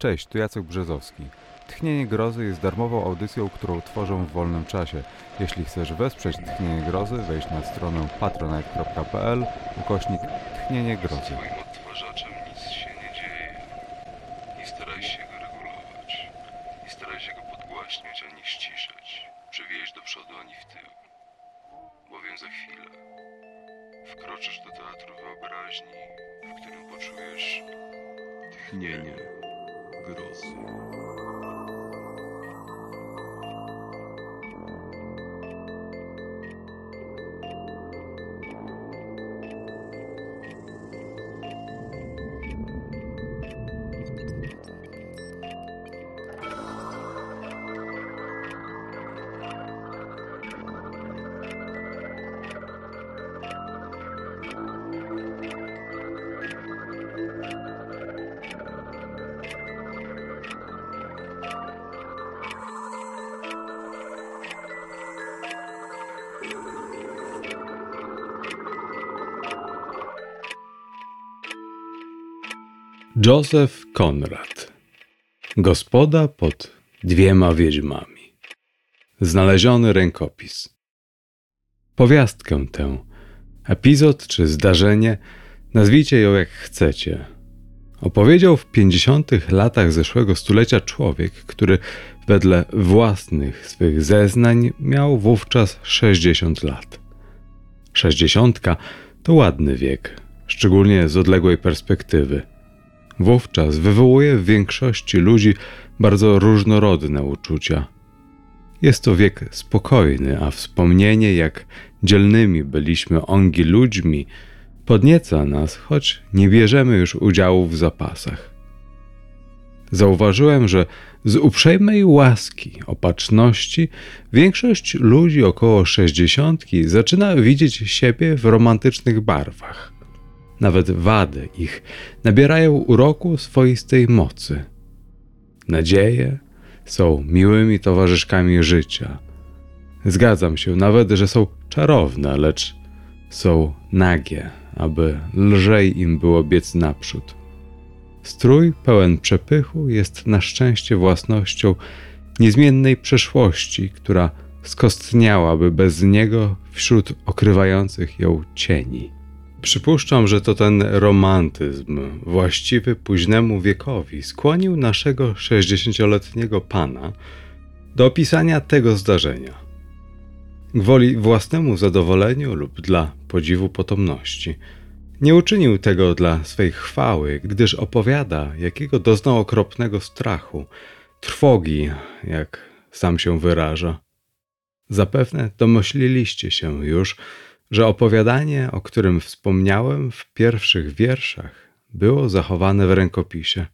Cześć, tu Jacek Brzezowski. Tchnienie Grozy jest darmową audycją, którą tworzę w wolnym czasie. Jeśli chcesz wesprzeć Tchnienie Grozy, wejdź na stronę patronite.pl ukośnik Tchnienie Grozy. Józef Konrad. Gospoda pod dwiema wiedźmami. Znaleziony rękopis. Powiastkę tę, epizod czy zdarzenie, nazwijcie ją jak chcecie. Opowiedział w pięćdziesiątych latach zeszłego stulecia człowiek, który wedle własnych swych zeznań miał wówczas 60 lat. Sześćdziesiątka to ładny wiek, szczególnie z odległej perspektywy. Wówczas wywołuje w większości ludzi bardzo różnorodne uczucia. Jest to wiek spokojny, a wspomnienie, jak dzielnymi byliśmy ongi ludźmi, podnieca nas, choć nie bierzemy już udziału w zapasach. Zauważyłem, że z uprzejmej łaski, opatrzności, większość ludzi około sześćdziesiątki zaczyna widzieć siebie w romantycznych barwach. Nawet wady ich nabierają uroku swoistej mocy. Nadzieje są miłymi towarzyszkami życia. Zgadzam się nawet, że są czarowne, lecz są nagie, aby lżej im było biec naprzód. Strój pełen przepychu jest na szczęście własnością niezmiennej przeszłości, która skostniałaby bez niego wśród okrywających ją cieni. Przypuszczam, że to ten romantyzm, właściwy późnemu wiekowi, skłonił naszego sześćdziesięcioletniego pana do opisania tego zdarzenia. Gwoli własnemu zadowoleniu lub dla podziwu potomności. Nie uczynił tego dla swej chwały, gdyż opowiada, jakiego doznał okropnego strachu, trwogi, jak sam się wyraża. Zapewne domyśliliście się już, że opowiadanie, o którym wspomniałem w pierwszych wierszach, było zachowane w rękopisie.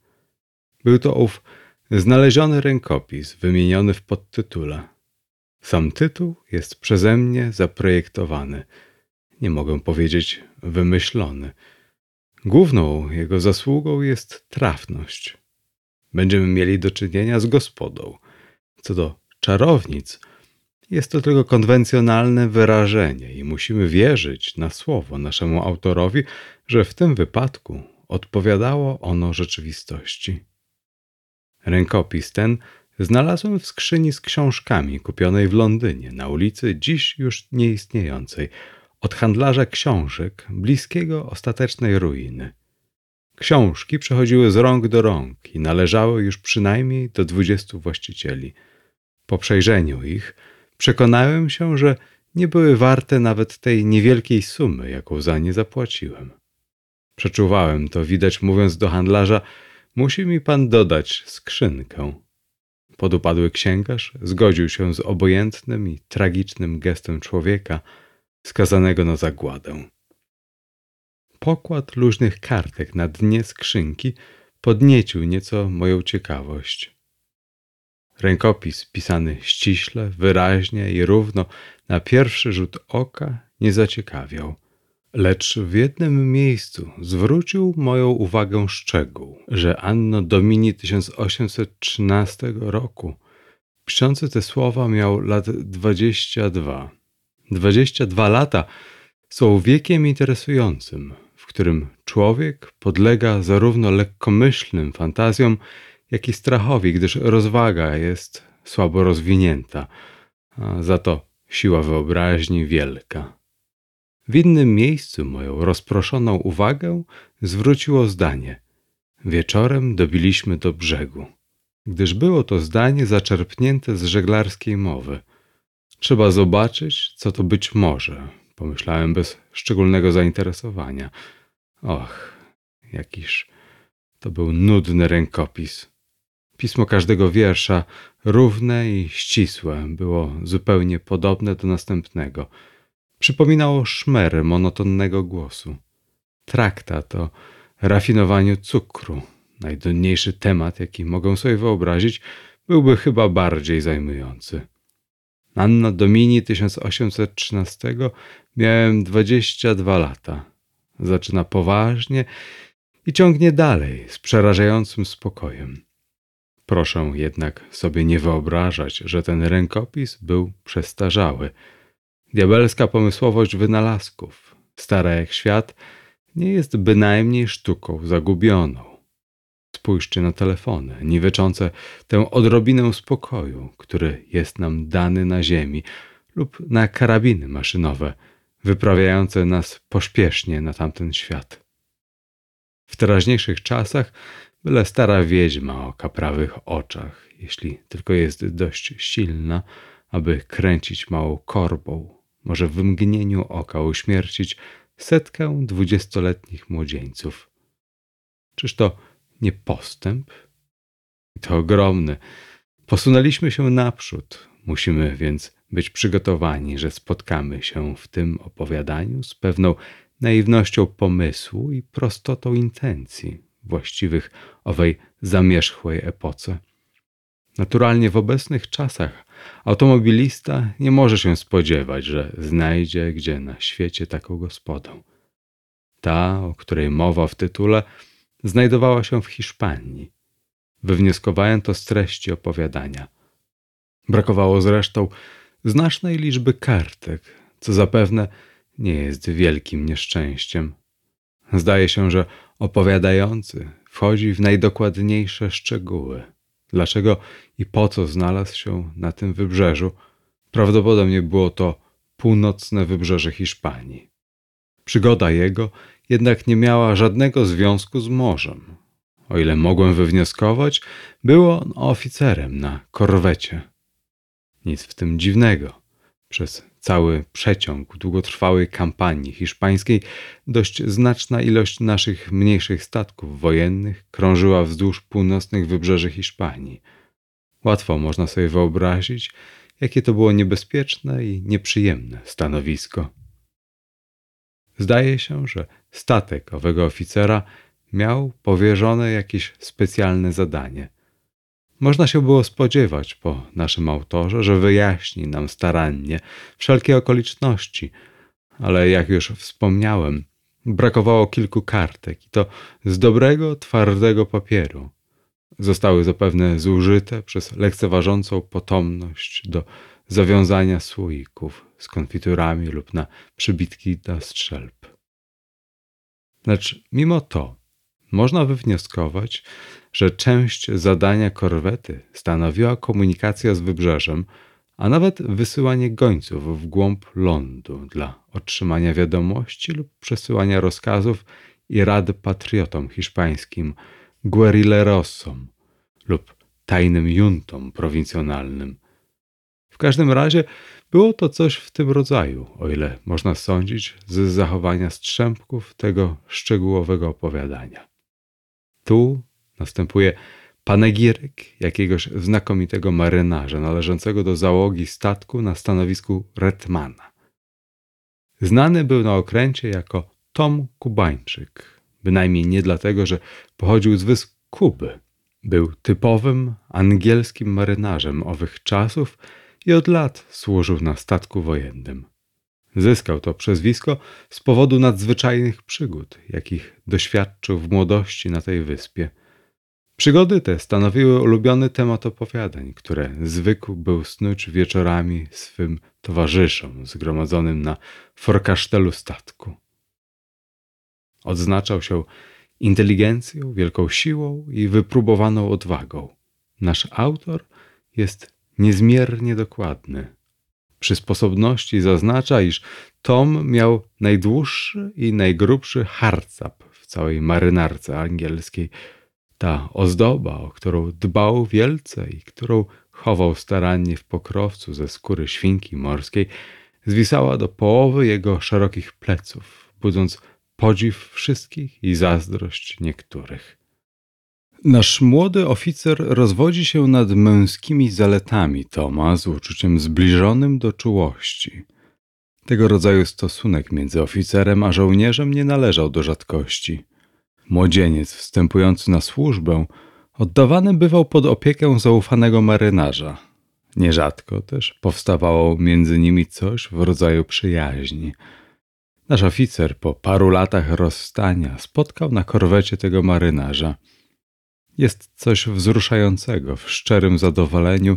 Był to ów znaleziony rękopis wymieniony w podtytule. Sam tytuł jest przeze mnie zaprojektowany, nie mogę powiedzieć wymyślony. Główną jego zasługą jest trafność. Będziemy mieli do czynienia z gospodą. Co do czarownic, jest to tylko konwencjonalne wyrażenie i musimy wierzyć na słowo naszemu autorowi, że w tym wypadku odpowiadało ono rzeczywistości. Rękopis ten znalazłem w skrzyni z książkami kupionej w Londynie na ulicy dziś już nieistniejącej od handlarza książek bliskiego ostatecznej ruiny. Książki przechodziły z rąk do rąk i należały już przynajmniej do dwudziestu właścicieli. Po przejrzeniu ich Przekonałem się, że nie były warte nawet tej niewielkiej sumy, jaką za nie zapłaciłem. Przeczuwałem to, widać mówiąc do handlarza, musi mi pan dodać skrzynkę. Podupadły księgarz zgodził się z obojętnym i tragicznym gestem człowieka skazanego na zagładę. Pokład luźnych kartek na dnie skrzynki podniecił nieco moją ciekawość. Rękopis pisany ściśle, wyraźnie i równo na pierwszy rzut oka nie zaciekawiał. Lecz w jednym miejscu zwrócił moją uwagę szczegół, że Anno Domini 1813 roku piszący te słowa miał lat 22. 22 lata są wiekiem interesującym, w którym człowiek podlega zarówno lekkomyślnym fantazjom, jak i strachowi, gdyż rozwaga jest słabo rozwinięta, a za to siła wyobraźni wielka. W innym miejscu moją rozproszoną uwagę zwróciło zdanie. Wieczorem dobiliśmy do brzegu, gdyż było to zdanie zaczerpnięte z żeglarskiej mowy. Trzeba zobaczyć, co to być może, pomyślałem bez szczególnego zainteresowania. Och, jakiż to był nudny rękopis. Pismo każdego wiersza, równe i ścisłe, było zupełnie podobne do następnego. Przypominało szmer monotonnego głosu. Traktat o rafinowaniu cukru, najdonniejszy temat, jaki mogę sobie wyobrazić, byłby chyba bardziej zajmujący. Anno Domini 1813 miałem 22 lata. Zaczyna poważnie i ciągnie dalej z przerażającym spokojem. Proszę jednak sobie nie wyobrażać, że ten rękopis był przestarzały. Diabelska pomysłowość wynalazków, stara jak świat, nie jest bynajmniej sztuką zagubioną. Spójrzcie na telefony, niweczące tę odrobinę spokoju, który jest nam dany na ziemi, lub na karabiny maszynowe, wyprawiające nas pośpiesznie na tamten świat. W teraźniejszych czasach byle stara wiedźma o kaprawych oczach, jeśli tylko jest dość silna, aby kręcić małą korbą, może w mgnieniu oka uśmiercić setkę dwudziestoletnich młodzieńców. Czyż to nie postęp? To ogromny. Posunęliśmy się naprzód. Musimy więc być przygotowani, że spotkamy się w tym opowiadaniu z pewną naiwnością pomysłu i prostotą intencji właściwych owej zamierzchłej epoce. Naturalnie w obecnych czasach automobilista nie może się spodziewać, że znajdzie gdzie na świecie taką gospodę. Ta, o której mowa w tytule, znajdowała się w Hiszpanii. Wywnioskowałem to z treści opowiadania. Brakowało zresztą znacznej liczby kartek, co zapewne nie jest wielkim nieszczęściem. Zdaje się, że opowiadający wchodzi w najdokładniejsze szczegóły. Dlaczego i po co znalazł się na tym wybrzeżu? Prawdopodobnie było to północne wybrzeże Hiszpanii. Przygoda jego jednak nie miała żadnego związku z morzem. O ile mogłem wywnioskować, był on oficerem na korwecie. Nic w tym dziwnego. Przez cały przeciąg długotrwałej kampanii hiszpańskiej dość znaczna ilość naszych mniejszych statków wojennych krążyła wzdłuż północnych wybrzeży Hiszpanii. Łatwo można sobie wyobrazić, jakie to było niebezpieczne i nieprzyjemne stanowisko. Zdaje się, że statek owego oficera miał powierzone jakieś specjalne zadanie – można się było spodziewać po naszym autorze, że wyjaśni nam starannie wszelkie okoliczności, ale jak już wspomniałem, brakowało kilku kartek i to z dobrego, twardego papieru. Zostały zapewne zużyte przez lekceważącą potomność do zawiązania słoików z konfiturami lub na przybitki dla strzelb. Lecz mimo to można wywnioskować, że część zadania korwety stanowiła komunikacja z wybrzeżem, a nawet wysyłanie gońców w głąb lądu dla otrzymania wiadomości lub przesyłania rozkazów i rad patriotom hiszpańskim, guerillerosom lub tajnym juntom prowincjonalnym. W każdym razie było to coś w tym rodzaju, o ile można sądzić z zachowania strzępków tego szczegółowego opowiadania. Tu następuje panegiryk jakiegoś znakomitego marynarza należącego do załogi statku na stanowisku Retmana. Znany był na okręcie jako Tom Kubańczyk, bynajmniej nie dlatego, że pochodził z wysp Kuby. Był typowym angielskim marynarzem owych czasów i od lat służył na statku wojennym. Zyskał to przezwisko z powodu nadzwyczajnych przygód, jakich doświadczył w młodości na tej wyspie. Przygody te stanowiły ulubiony temat opowiadań, które zwykł był snuć wieczorami swym towarzyszom zgromadzonym na forkasztelu statku. Odznaczał się inteligencją, wielką siłą i wypróbowaną odwagą. Nasz autor jest niezmiernie dokładny. Przy sposobności zaznacza, iż Tom miał najdłuższy i najgrubszy harcap w całej marynarce angielskiej. Ta ozdoba, o którą dbał wielce i którą chował starannie w pokrowcu ze skóry świnki morskiej, zwisała do połowy jego szerokich pleców, budząc podziw wszystkich i zazdrość niektórych. Nasz młody oficer rozwodzi się nad męskimi zaletami Toma z uczuciem zbliżonym do czułości. Tego rodzaju stosunek między oficerem a żołnierzem nie należał do rzadkości. Młodzieniec wstępujący na służbę oddawany bywał pod opiekę zaufanego marynarza. Nierzadko też powstawało między nimi coś w rodzaju przyjaźni. Nasz oficer po paru latach rozstania spotkał na korwecie tego marynarza. Jest coś wzruszającego w szczerym zadowoleniu,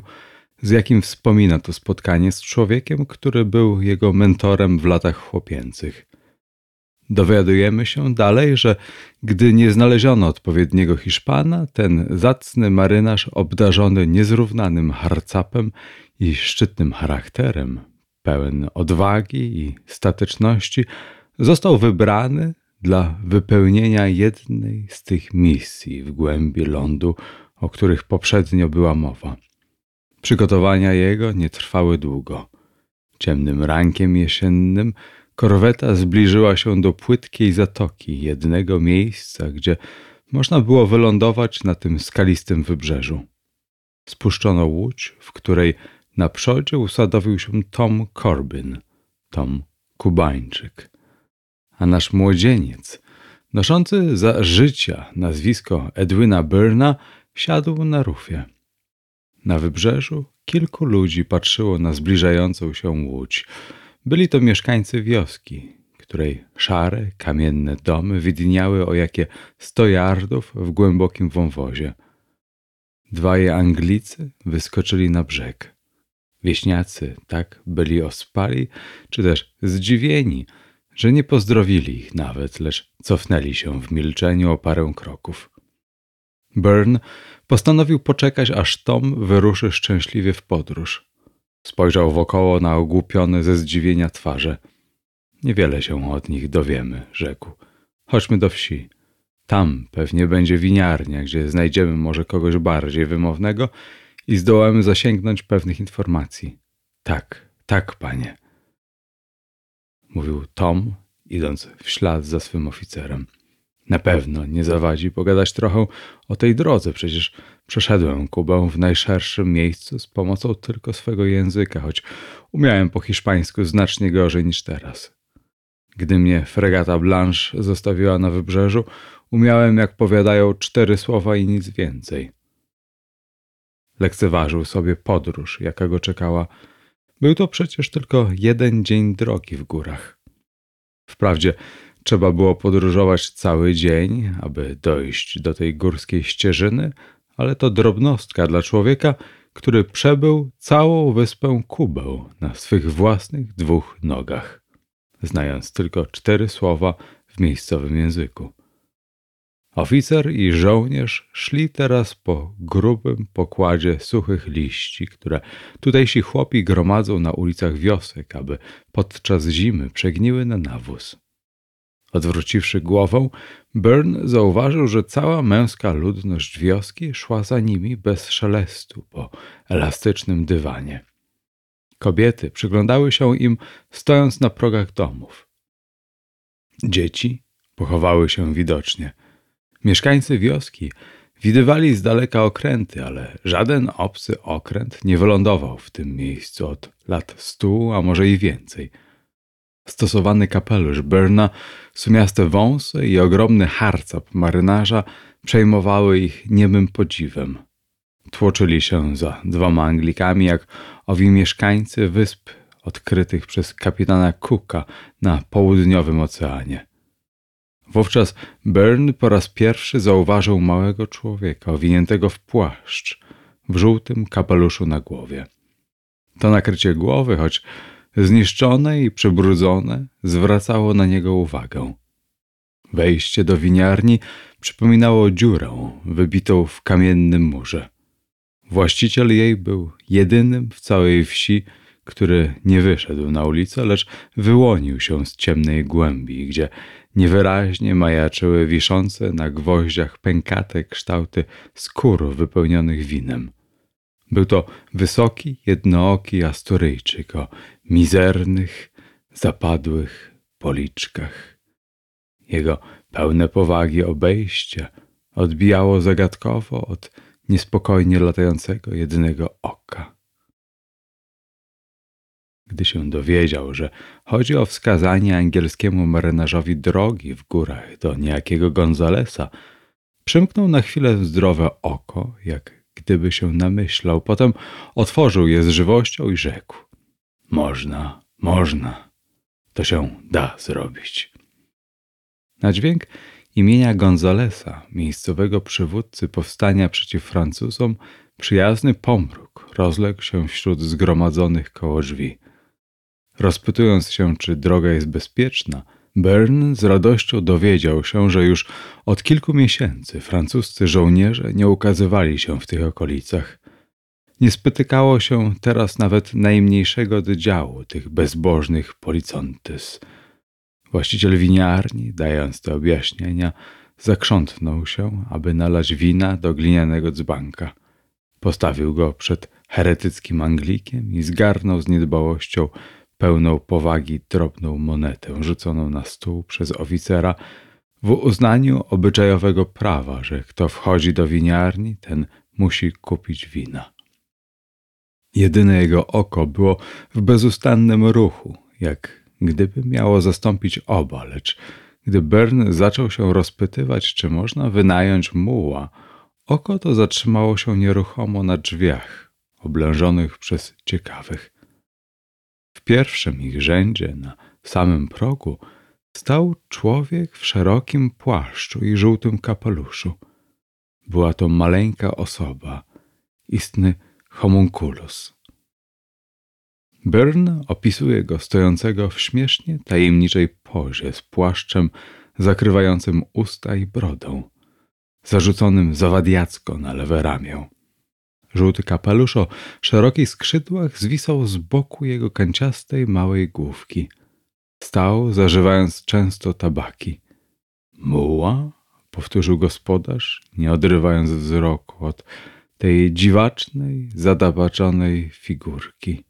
z jakim wspomina to spotkanie z człowiekiem, który był jego mentorem w latach chłopięcych. Dowiadujemy się dalej, że gdy nie znaleziono odpowiedniego Hiszpana, ten zacny marynarz, obdarzony niezrównanym harcapem i szczytnym charakterem, pełen odwagi i stateczności, został wybrany dla wypełnienia jednej z tych misji w głębi lądu, o których poprzednio była mowa. Przygotowania jego nie trwały długo. Ciemnym rankiem jesiennym korweta zbliżyła się do płytkiej zatoki, jednego miejsca, gdzie można było wylądować na tym skalistym wybrzeżu. Spuszczono łódź, w której na przodzie usadowił się Tom Corbin, Tom Kubańczyk. A nasz młodzieniec, noszący za życia nazwisko Edwina Byrna, siadł na rufie. Na wybrzeżu kilku ludzi patrzyło na zbliżającą się łódź. Byli to mieszkańcy wioski, której szare, kamienne domy widniały o jakie sto yardów w głębokim wąwozie. Dwaj Anglicy wyskoczyli na brzeg. Wieśniacy tak byli ospali, czy też zdziwieni, że nie pozdrowili ich nawet, lecz cofnęli się w milczeniu o parę kroków. Byrne postanowił poczekać, aż Tom wyruszy szczęśliwie w podróż. Spojrzał wokoło na ogłupione ze zdziwienia twarze. Niewiele się od nich dowiemy, rzekł. Chodźmy do wsi. Tam pewnie będzie winiarnia, gdzie znajdziemy może kogoś bardziej wymownego i zdołamy zasięgnąć pewnych informacji. Tak, tak, panie. Mówił Tom, idąc w ślad za swym oficerem. Na pewno nie zawadzi pogadać trochę o tej drodze, przecież przeszedłem Kubę w najszerszym miejscu z pomocą tylko swego języka, choć umiałem po hiszpańsku znacznie gorzej niż teraz. Gdy mnie fregata Blanche zostawiła na wybrzeżu, umiałem, jak powiadają, cztery słowa i nic więcej. Lekceważył sobie podróż, jaka go czekała. Był to przecież tylko jeden dzień drogi w górach. Wprawdzie trzeba było podróżować cały dzień, aby dojść do tej górskiej ścieżyny, ale to drobnostka dla człowieka, który przebył całą wyspę Kubę na swych własnych dwóch nogach, znając tylko cztery słowa w miejscowym języku. Oficer i żołnierz szli teraz po grubym pokładzie suchych liści, które tutejsi chłopi gromadzą na ulicach wiosek, aby podczas zimy przegniły na nawóz. Odwróciwszy głowę, Byrne zauważył, że cała męska ludność wioski szła za nimi bez szelestu po elastycznym dywanie. Kobiety przyglądały się im, stojąc na progach domów. Dzieci pochowały się widocznie. Mieszkańcy wioski widywali z daleka okręty, ale żaden obcy okręt nie wylądował w tym miejscu od lat stu, a może i więcej – Stosowany kapelusz Berna, sumiaste wąsy i ogromny harcap marynarza przejmowały ich niemym podziwem. Tłoczyli się za dwoma Anglikami, jak owi mieszkańcy wysp odkrytych przez kapitana Cooka na południowym oceanie. Wówczas Byrne po raz pierwszy zauważył małego człowieka owiniętego w płaszcz, w żółtym kapeluszu na głowie. To nakrycie głowy, choć zniszczone i przebrudzone, zwracało na niego uwagę. Wejście do winiarni przypominało dziurę wybitą w kamiennym murze. Właściciel jej był jedynym w całej wsi, który nie wyszedł na ulicę, lecz wyłonił się z ciemnej głębi, gdzie niewyraźnie majaczyły wiszące na gwoździach pękate kształty skór wypełnionych winem. Był to wysoki, jednooki Asturyjczyk o mizernych, zapadłych policzkach. Jego pełne powagi obejście odbijało zagadkowo od niespokojnie latającego jednego oka. Gdy się dowiedział, że chodzi o wskazanie angielskiemu marynarzowi drogi w górach do niejakiego Gonzalesa, przymknął na chwilę zdrowe oko, jak gdyby się namyślał. Potem otworzył je z żywością i rzekł: Można, można, to się da zrobić. Na dźwięk imienia Gonzalesa, miejscowego przywódcy powstania przeciw Francuzom, przyjazny pomruk rozległ się wśród zgromadzonych koło drzwi. Rozpytując się, czy droga jest bezpieczna, Bern z radością dowiedział się, że już od kilku miesięcy francuscy żołnierze nie ukazywali się w tych okolicach. Nie spotykało się teraz nawet najmniejszego oddziału tych bezbożnych policątys. Właściciel winiarni, dając te objaśnienia, zakrzątnął się, aby nalać wina do glinianego dzbanka. Postawił go przed heretyckim Anglikiem i zgarnął z niedbałością pełną powagi drobną monetę rzuconą na stół przez oficera w uznaniu obyczajowego prawa, że kto wchodzi do winiarni, ten musi kupić wina. Jedyne jego oko było w bezustannym ruchu, jak gdyby miało zastąpić oba, lecz gdy Bern zaczął się rozpytywać, czy można wynająć muła, oko to zatrzymało się nieruchomo na drzwiach, oblężonych przez ciekawych. W pierwszym ich rzędzie, na samym progu, stał człowiek w szerokim płaszczu i żółtym kapeluszu. Była to maleńka osoba, istny homunculus. Byrne opisuje go stojącego w śmiesznie tajemniczej pozie z płaszczem zakrywającym usta i brodą, zarzuconym zawadiacko na lewe ramię. Żółty kapelusz o szerokich skrzydłach zwisał z boku jego kanciastej małej główki. Stał, zażywając często tabaki. Muła? powtórzył gospodarz, nie odrywając wzroku od tej dziwacznej, zadabaczonej figurki.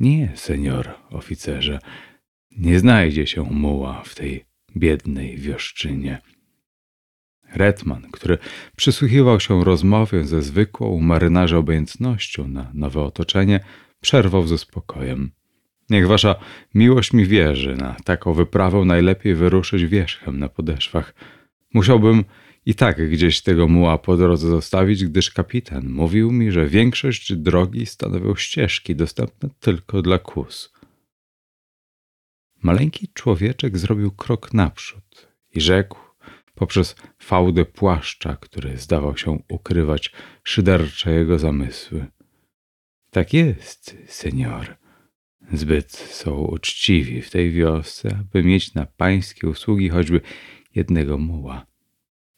Nie, senior oficerze, nie znajdzie się muła w tej biednej wioszczynie. Redman, który przysłuchiwał się rozmowie ze zwykłą marynarza obojętnością na nowe otoczenie, przerwał ze spokojem. Niech wasza miłość mi wierzy, na taką wyprawę najlepiej wyruszyć wierzchem na podeszwach. Musiałbym i tak gdzieś tego muła po drodze zostawić, gdyż kapitan mówił mi, że większość drogi stanowią ścieżki dostępne tylko dla kus. Maleńki człowieczek zrobił krok naprzód i rzekł poprzez fałdę płaszcza, który zdawał się ukrywać szydercze jego zamysły. Tak jest, senior. Zbyt są uczciwi w tej wiosce, aby mieć na pańskie usługi choćby jednego muła.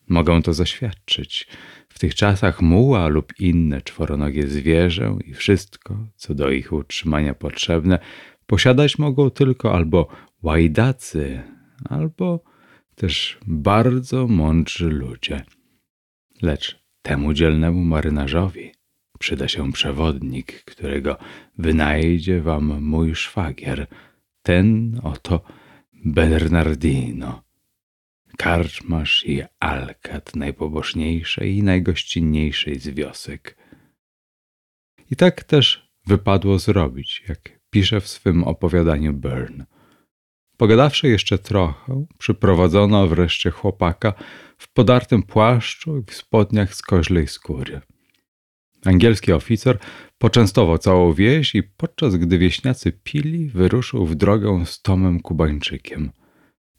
Mogą to zaświadczyć. W tych czasach muła lub inne czworonogie zwierzę i wszystko, co do ich utrzymania potrzebne, posiadać mogą tylko albo łajdacy, albo też bardzo mądrzy ludzie. Lecz temu dzielnemu marynarzowi przyda się przewodnik, którego wynajdzie wam mój szwagier, ten oto Bernardino, karczmasz i alkat najpobożniejszej i najgościnniejszej z wiosek. I tak też wypadło zrobić, jak pisze w swym opowiadaniu Byrne. Pogadawszy jeszcze trochę, przyprowadzono wreszcie chłopaka w podartym płaszczu i w spodniach z koźlej skóry. Angielski oficer poczęstował całą wieś i podczas gdy wieśniacy pili, wyruszył w drogę z Tomem Kubańczykiem.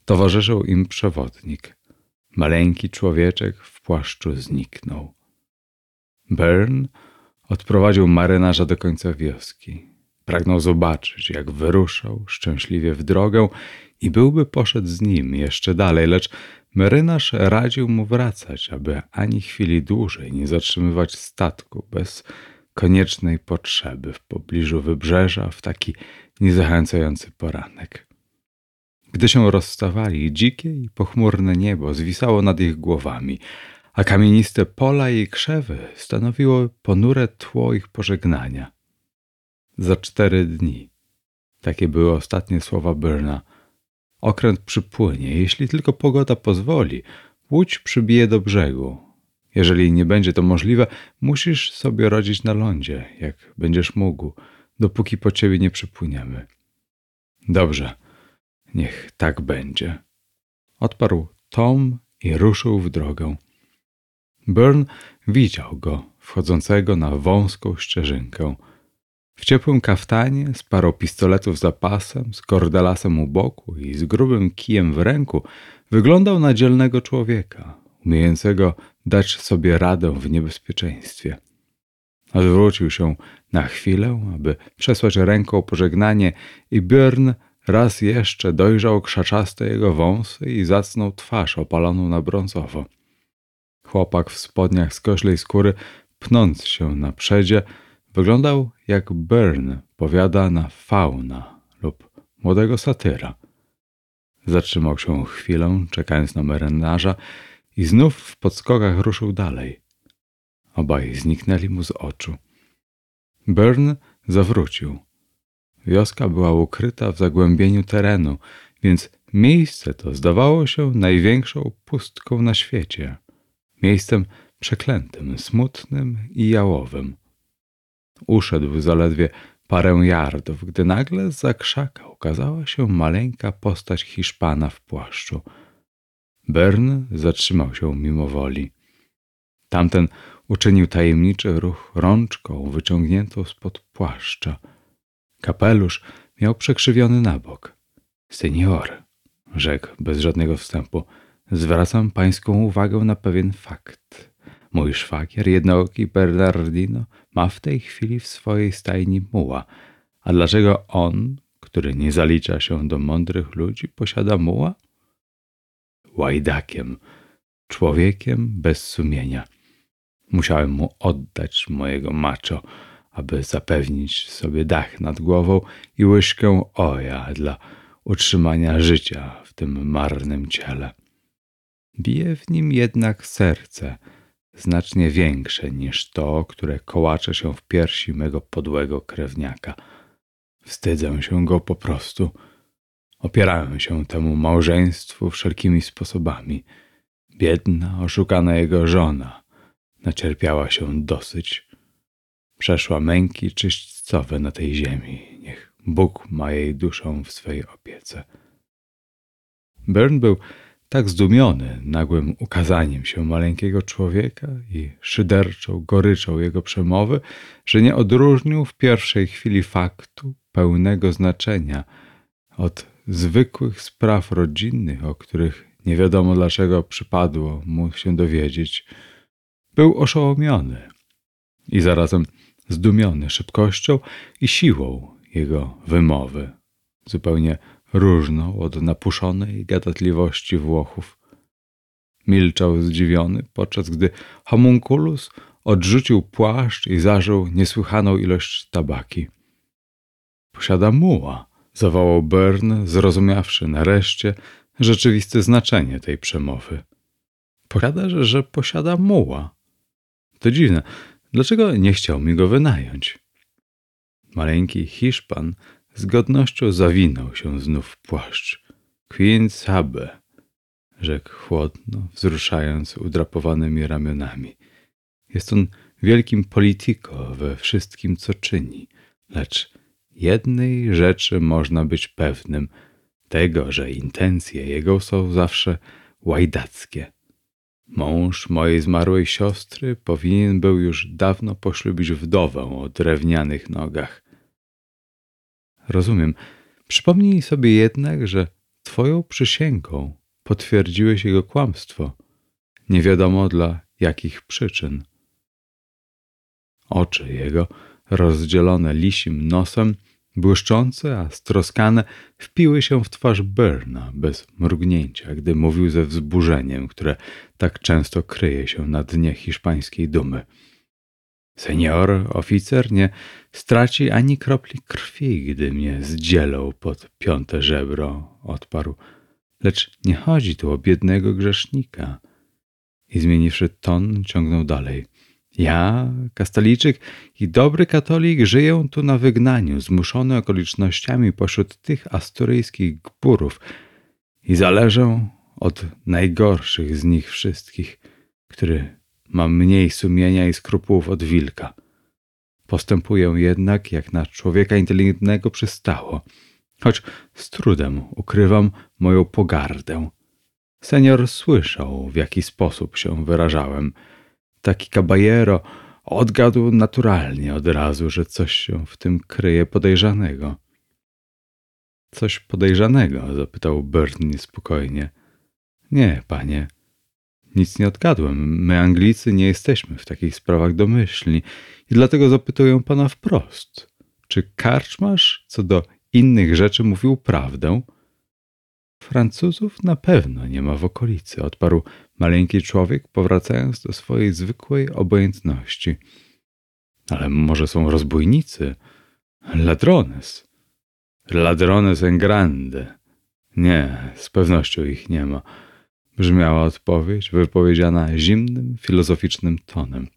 Towarzyszył im przewodnik. Maleńki człowieczek w płaszczu zniknął. Byrne odprowadził marynarza do końca wioski. Pragnął zobaczyć, jak wyruszał szczęśliwie w drogę i byłby poszedł z nim jeszcze dalej, lecz marynarz radził mu wracać, aby ani chwili dłużej nie zatrzymywać statku bez koniecznej potrzeby w pobliżu wybrzeża w taki niezachęcający poranek. Gdy się rozstawali, dzikie i pochmurne niebo zwisało nad ich głowami, a kamieniste pola i krzewy stanowiło ponure tło ich pożegnania. Za cztery dni. Takie były ostatnie słowa Byrna. Okręt przypłynie, jeśli tylko pogoda pozwoli. Łódź przybije do brzegu. Jeżeli nie będzie to możliwe, musisz sobie rodzić na lądzie, jak będziesz mógł, dopóki po ciebie nie przypłyniemy. Dobrze, niech tak będzie. Odparł Tom i ruszył w drogę. Burn widział go, wchodzącego na wąską ścieżynkę. W ciepłym kaftanie, z parą pistoletów za pasem, z kordelasem u boku i z grubym kijem w ręku, wyglądał na dzielnego człowieka, umiejącego dać sobie radę w niebezpieczeństwie. Odwrócił się na chwilę, aby przesłać ręką pożegnanie i Björn raz jeszcze dojrzał krzaczaste jego wąsy i zacnął twarz opaloną na brązowo. Chłopak w spodniach z koślej skóry, pnąc się na przedzie, wyglądał jak Byrne powiada na fauna lub młodego satyra. Zatrzymał się chwilę, czekając na marynarza i znów w podskokach ruszył dalej. Obaj zniknęli mu z oczu. Byrne zawrócił. Wioska była ukryta w zagłębieniu terenu, więc miejsce to zdawało się największą pustką na świecie miejscem przeklętym, smutnym i jałowym. Uszedł zaledwie parę yardów, gdy nagle za krzaka ukazała się maleńka postać Hiszpana w płaszczu. Bern zatrzymał się mimowoli. Tamten uczynił tajemniczy ruch rączką wyciągniętą spod płaszcza. Kapelusz miał przekrzywiony na bok. Senior, rzekł bez żadnego wstępu, Zwracam pańską uwagę na pewien fakt. Mój szwagier, jednooki Bernardino, ma w tej chwili w swojej stajni muła. A dlaczego on, który nie zalicza się do mądrych ludzi, posiada muła? Łajdakiem, człowiekiem bez sumienia. Musiałem mu oddać mojego maczo, aby zapewnić sobie dach nad głową i łyżkę oja dla utrzymania życia w tym marnym ciele. Bije w nim jednak serce, znacznie większe niż to, które kołacze się w piersi mego podłego krewniaka. Wstydzę się go po prostu. Opierałem się temu małżeństwu wszelkimi sposobami. Biedna, oszukana jego żona nacierpiała się dosyć. Przeszła męki czyśćcowe na tej ziemi. Niech Bóg ma jej duszę w swej opiece. Byrne był tak zdumiony nagłym ukazaniem się maleńkiego człowieka i szyderczą goryczą jego przemowy, że nie odróżnił w pierwszej chwili faktu pełnego znaczenia od zwykłych spraw rodzinnych, o których nie wiadomo dlaczego przypadło mu się dowiedzieć. Był oszołomiony i zarazem zdumiony szybkością i siłą jego wymowy, zupełnie różną od napuszonej gadatliwości Włochów. Milczał zdziwiony, podczas gdy homunculus odrzucił płaszcz i zażył niesłychaną ilość tabaki. Posiada muła, zawołał Byrne, zrozumiawszy nareszcie rzeczywiste znaczenie tej przemowy. Posiada, że, że posiada muła. To dziwne, dlaczego nie chciał mi go wynająć? Maleńki Hiszpan z godnością zawinął się znów w płaszcz. Queen Sabe, rzekł chłodno, wzruszając udrapowanymi ramionami. Jest on wielkim politiko we wszystkim, co czyni, lecz jednej rzeczy można być pewnym, tego, że intencje jego są zawsze łajdackie. Mąż mojej zmarłej siostry powinien był już dawno poślubić wdowę o drewnianych nogach. Rozumiem. Przypomnij sobie jednak, że Twoją przysięgą potwierdziłeś jego kłamstwo. Nie wiadomo dla jakich przyczyn. Oczy jego, rozdzielone lisim nosem, błyszczące, a stroskane, wpiły się w twarz Berna bez mrugnięcia, gdy mówił ze wzburzeniem, które tak często kryje się na dnie hiszpańskiej dumy. Senior, oficer, nie straci ani kropli krwi, gdy mnie zdzielą pod piąte żebro, odparł. Lecz nie chodzi tu o biednego grzesznika. I zmieniwszy ton, ciągnął dalej. Ja, Kastalijczyk i dobry katolik żyję tu na wygnaniu, zmuszony okolicznościami pośród tych asturyjskich gburów i zależę od najgorszych z nich wszystkich, który ma mniej sumienia i skrupułów od wilka. Postępuję jednak, jak na człowieka inteligentnego przystało, choć z trudem ukrywam moją pogardę. Senior słyszał, w jaki sposób się wyrażałem. Taki caballero odgadł naturalnie od razu, że coś się w tym kryje podejrzanego. Coś podejrzanego? zapytał Bert niespokojnie. Nie, panie. Nic nie odgadłem. My, Anglicy, nie jesteśmy w takich sprawach domyślni i dlatego zapytuję pana wprost. Czy karczmasz co do innych rzeczy mówił prawdę? Francuzów na pewno nie ma w okolicy, odparł maleńki człowiek, powracając do swojej zwykłej obojętności. Ale może są rozbójnicy? Ladrones. Ladrones en grande. Nie, z pewnością ich nie ma. Brzmiała odpowiedź, wypowiedziana zimnym, filozoficznym tonem.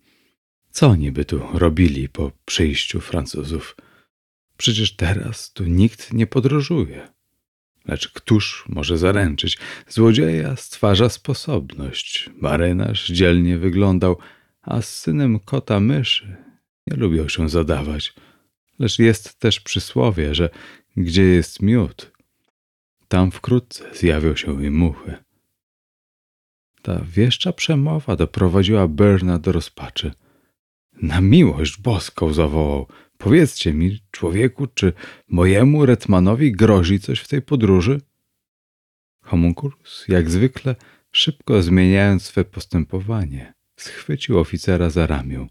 Co oni by tu robili po przyjściu Francuzów? Przecież teraz tu nikt nie podróżuje. Lecz któż może zaręczyć? Złodzieja stwarza sposobność. Marynarz dzielnie wyglądał, a z synem kota myszy nie lubią się zadawać. Lecz jest też przysłowie, że gdzie jest miód, tam wkrótce zjawią się i muchy. Ta wieszcza przemowa doprowadziła Berna do rozpaczy. Na miłość boską zawołał. Powiedzcie mi, człowieku, czy mojemu Retmanowi grozi coś w tej podróży? Homunculus, jak zwykle, szybko zmieniając swe postępowanie, schwycił oficera za ramię.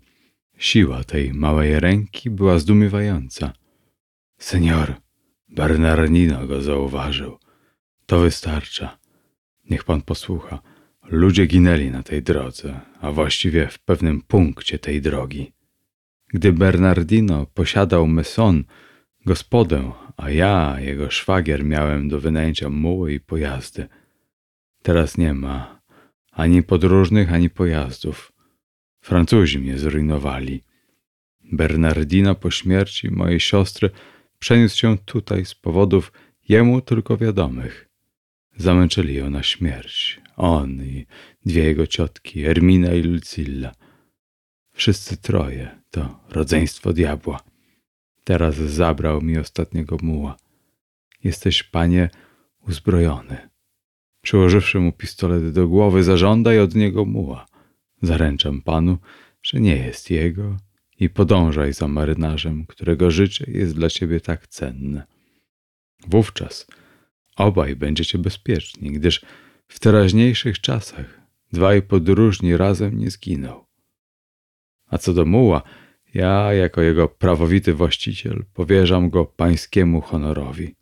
Siła tej małej ręki była zdumiewająca. Senior, Bernardino go zauważył. To wystarcza. Niech pan posłucha. Ludzie ginęli na tej drodze, a właściwie w pewnym punkcie tej drogi. Gdy Bernardino posiadał Messon, gospodę, a ja, jego szwagier, miałem do wynajęcia muły i pojazdy. Teraz nie ma ani podróżnych, ani pojazdów. Francuzi mnie zrujnowali. Bernardino po śmierci mojej siostry przeniósł się tutaj z powodów jemu tylko wiadomych. Zamęczyli ją na śmierć. On i dwie jego ciotki, Ermina i Lucilla. Wszyscy troje to rodzeństwo diabła. Teraz zabrał mi ostatniego muła. Jesteś, panie, uzbrojony. Przyłożywszy mu pistolet do głowy, zażądaj od niego muła. Zaręczam panu, że nie jest jego i podążaj za marynarzem, którego życie jest dla ciebie tak cenne. Wówczas obaj będziecie bezpieczni, gdyż w teraźniejszych czasach dwaj podróżni razem nie zginą. A co do muła, ja, jako jego prawowity właściciel, powierzam go pańskiemu honorowi.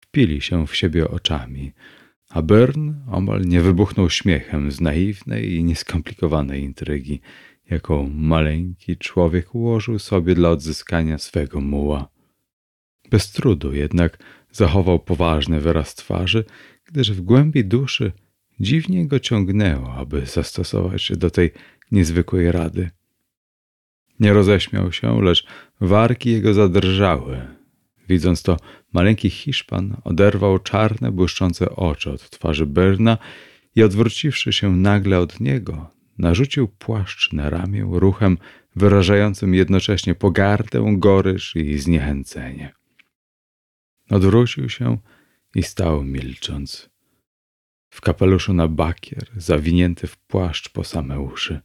Wpili się w siebie oczami, a Byrne omal nie wybuchnął śmiechem z naiwnej i nieskomplikowanej intrygi, jaką maleńki człowiek ułożył sobie dla odzyskania swego muła. Bez trudu jednak zachował poważny wyraz twarzy, gdyż w głębi duszy dziwnie go ciągnęło, aby zastosować się do tej niezwykłej rady. Nie roześmiał się, lecz warki jego zadrżały. Widząc to, maleńki Hiszpan oderwał czarne, błyszczące oczy od twarzy Berna i odwróciwszy się nagle od niego, narzucił płaszcz na ramię ruchem wyrażającym jednocześnie pogardę, goryż i zniechęcenie. Odwrócił się i stał milcząc. W kapeluszu na bakier, zawinięty w płaszcz po same uszy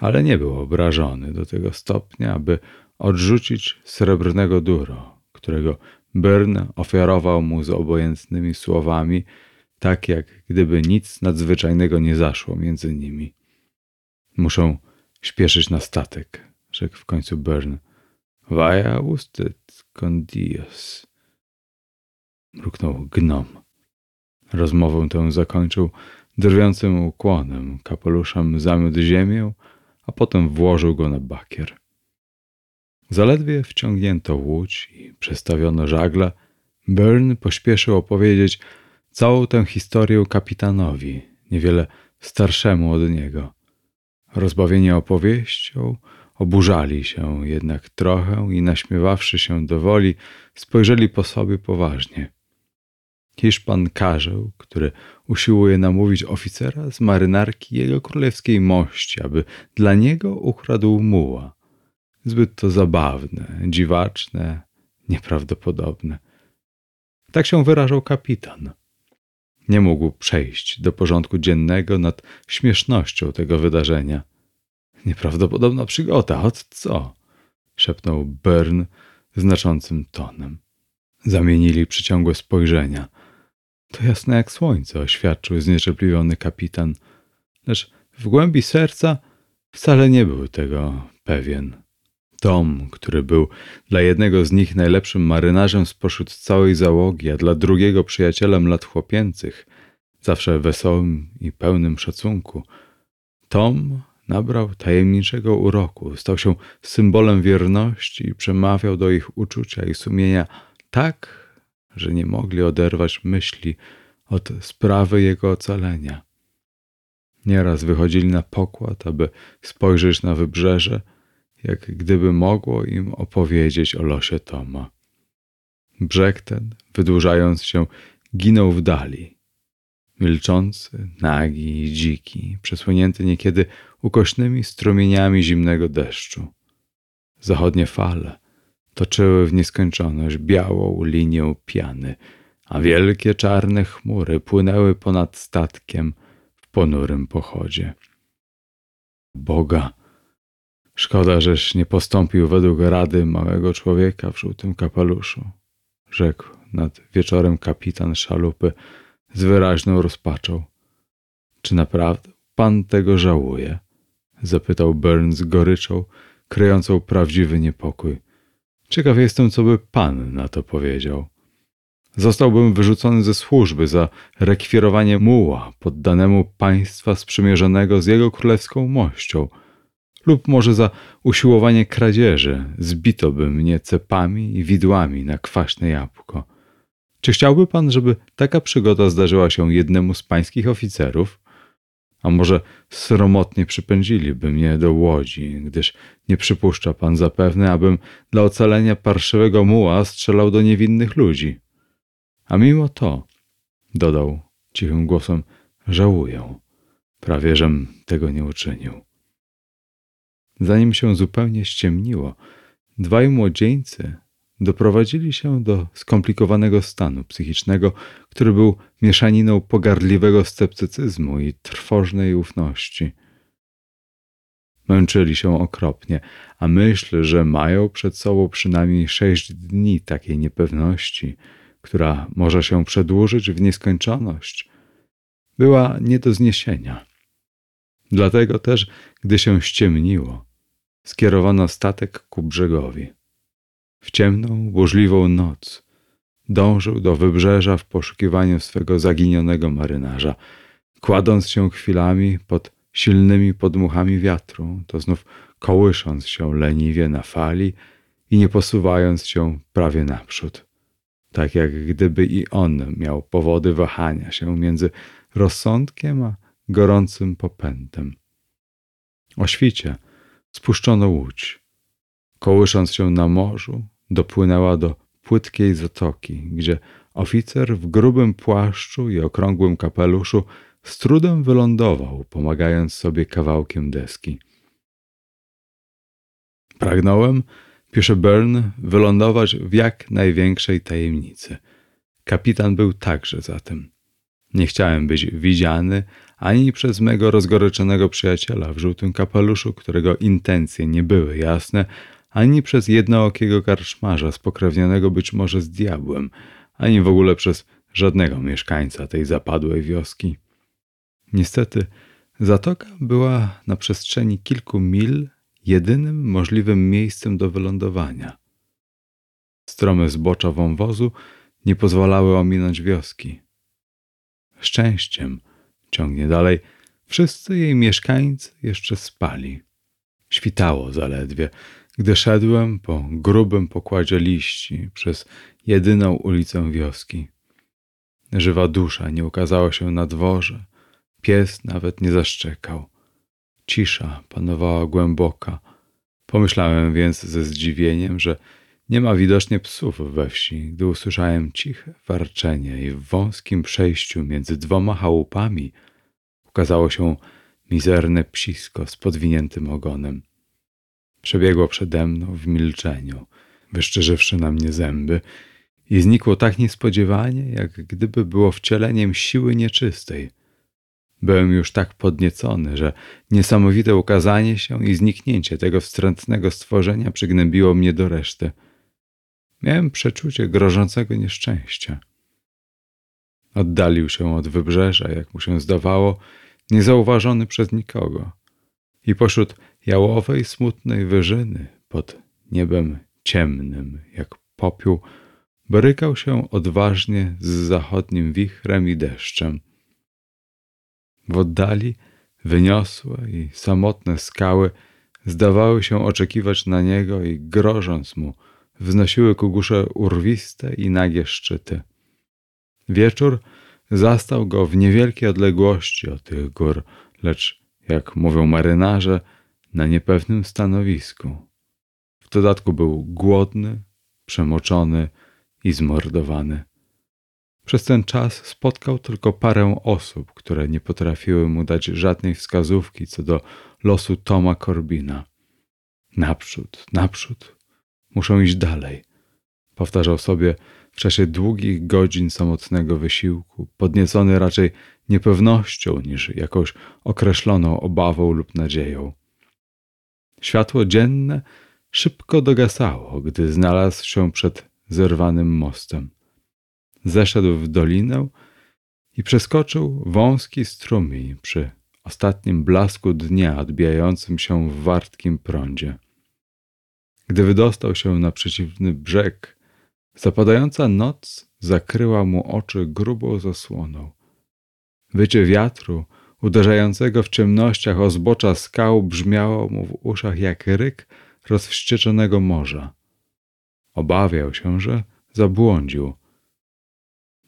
ale nie był obrażony do tego stopnia, aby odrzucić srebrnego duro, którego Byrn ofiarował mu z obojętnymi słowami, tak jak gdyby nic nadzwyczajnego nie zaszło między nimi. Muszą śpieszyć na statek, rzekł w końcu Byrn. Vaya usted con Dios. Mruknął gnom. Rozmowę tę zakończył drwiącym ukłonem. Kapeluszem zamiótł ziemię, a potem włożył go na bakier. Zaledwie wciągnięto łódź i przestawiono żagle, Byrne pośpieszył opowiedzieć całą tę historię kapitanowi, niewiele starszemu od niego. Rozbawieni opowieścią, oburzali się jednak trochę i naśmiewawszy się do woli, spojrzeli po sobie poważnie. Hiszpan Karzeł, który usiłuje namówić oficera z marynarki jego królewskiej mości, aby dla niego ukradł muła. Zbyt to zabawne, dziwaczne, nieprawdopodobne. Tak się wyrażał kapitan. Nie mógł przejść do porządku dziennego nad śmiesznością tego wydarzenia. Nieprawdopodobna przygoda, od co? szepnął Byrne znaczącym tonem. Zamienili przyciągłe spojrzenia. To jasne jak słońce, oświadczył zniecierpliwiony kapitan, lecz w głębi serca wcale nie był tego pewien. Tom, który był dla jednego z nich najlepszym marynarzem spośród całej załogi, a dla drugiego przyjacielem lat chłopięcych, zawsze wesołym i pełnym szacunku, Tom nabrał tajemniczego uroku, stał się symbolem wierności i przemawiał do ich uczucia i sumienia tak, że nie mogli oderwać myśli od sprawy jego ocalenia. Nieraz wychodzili na pokład, aby spojrzeć na wybrzeże, jak gdyby mogło im opowiedzieć o losie Toma. Brzeg ten, wydłużając się, ginął w dali. Milczący, nagi i dziki, przesłonięty niekiedy ukośnymi strumieniami zimnego deszczu. Zachodnie fale toczyły w nieskończoność białą linię piany, a wielkie czarne chmury płynęły ponad statkiem w ponurym pochodzie. Boga, szkoda, żeś nie postąpił według rady małego człowieka w żółtym kapeluszu, rzekł nad wieczorem kapitan szalupy z wyraźną rozpaczą. Czy naprawdę pan tego żałuje? zapytał Burns goryczą, kryjącą prawdziwy niepokój. Ciekaw jestem, co by pan na to powiedział. Zostałbym wyrzucony ze służby za rekwirowanie muła poddanemu państwa sprzymierzonego z jego królewską mością, lub może za usiłowanie kradzieży zbito by mnie cepami i widłami na kwaśne jabłko. Czy chciałby pan, żeby taka przygoda zdarzyła się jednemu z pańskich oficerów? A może sromotnie przypędziliby mnie do łodzi, gdyż nie przypuszcza pan zapewne, abym dla ocalenia parszywego muła strzelał do niewinnych ludzi. A mimo to, dodał cichym głosem, żałuję. Prawie żem tego nie uczynił. Zanim się zupełnie ściemniło, dwaj młodzieńcy doprowadzili się do skomplikowanego stanu psychicznego, który był mieszaniną pogardliwego sceptycyzmu i trwożnej ufności. Męczyli się okropnie, a myśl, że mają przed sobą przynajmniej sześć dni takiej niepewności, która może się przedłużyć w nieskończoność, była nie do zniesienia. Dlatego też, gdy się ściemniło, skierowano statek ku brzegowi. W ciemną, burzliwą noc dążył do wybrzeża w poszukiwaniu swego zaginionego marynarza, kładąc się chwilami pod silnymi podmuchami wiatru, to znów kołysząc się leniwie na fali i nie posuwając się prawie naprzód, tak jak gdyby i on miał powody wahania się między rozsądkiem a gorącym popędem. O świcie spuszczono łódź. Kołysząc się na morzu, dopłynęła do płytkiej zatoki, gdzie oficer w grubym płaszczu i okrągłym kapeluszu z trudem wylądował, pomagając sobie kawałkiem deski. Pragnąłem, pisze Byrne, wylądować w jak największej tajemnicy. Kapitan był także za tym. Nie chciałem być widziany ani przez mego rozgoryczonego przyjaciela w żółtym kapeluszu, którego intencje nie były jasne, ani przez jednookiego karczmarza spokrewnionego być może z diabłem, ani w ogóle przez żadnego mieszkańca tej zapadłej wioski. Niestety, zatoka była na przestrzeni kilku mil jedynym możliwym miejscem do wylądowania. Strome zbocza wąwozu nie pozwalały ominąć wioski. Szczęściem, ciągnie dalej, wszyscy jej mieszkańcy jeszcze spali. Świtało zaledwie, gdy szedłem po grubym pokładzie liści przez jedyną ulicę wioski. Żywa dusza nie ukazała się na dworze, pies nawet nie zaszczekał. Cisza panowała głęboka. Pomyślałem więc ze zdziwieniem, że nie ma widocznie psów we wsi, gdy usłyszałem ciche warczenie i w wąskim przejściu między dwoma chałupami ukazało się mizerne psisko z podwiniętym ogonem. Przebiegło przede mną w milczeniu, wyszczerzywszy na mnie zęby i znikło tak niespodziewanie, jak gdyby było wcieleniem siły nieczystej. Byłem już tak podniecony, że niesamowite ukazanie się i zniknięcie tego wstrętnego stworzenia przygnębiło mnie do reszty. Miałem przeczucie grożącego nieszczęścia. Oddalił się od wybrzeża, jak mu się zdawało, niezauważony przez nikogo. I pośród jałowej, smutnej wyżyny, pod niebem ciemnym, jak popiół, borykał się odważnie z zachodnim wichrem i deszczem. W oddali wyniosłe i samotne skały zdawały się oczekiwać na niego i grożąc mu, wznosiły ku górze urwiste i nagie szczyty. Wieczór zastał go w niewielkiej odległości od tych gór, lecz, jak mówią marynarze, na niepewnym stanowisku. W dodatku był głodny, przemoczony i zmordowany. Przez ten czas spotkał tylko parę osób, które nie potrafiły mu dać żadnej wskazówki co do losu Toma Corbina. Naprzód, naprzód, muszą iść dalej. Powtarzał sobie w czasie długich godzin samotnego wysiłku, podniecony raczej niepewnością niż jakąś określoną obawą lub nadzieją. Światło dzienne szybko dogasało, gdy znalazł się przed zerwanym mostem. Zeszedł w dolinę i przeskoczył wąski strumień przy ostatnim blasku dnia odbijającym się w wartkim prądzie. Gdy wydostał się na przeciwny brzeg, zapadająca noc zakryła mu oczy grubą zasłoną. Wycie wiatru, uderzającego w ciemnościach o zbocza skał, brzmiało mu w uszach jak ryk rozwścieczonego morza. Obawiał się, że zabłądził.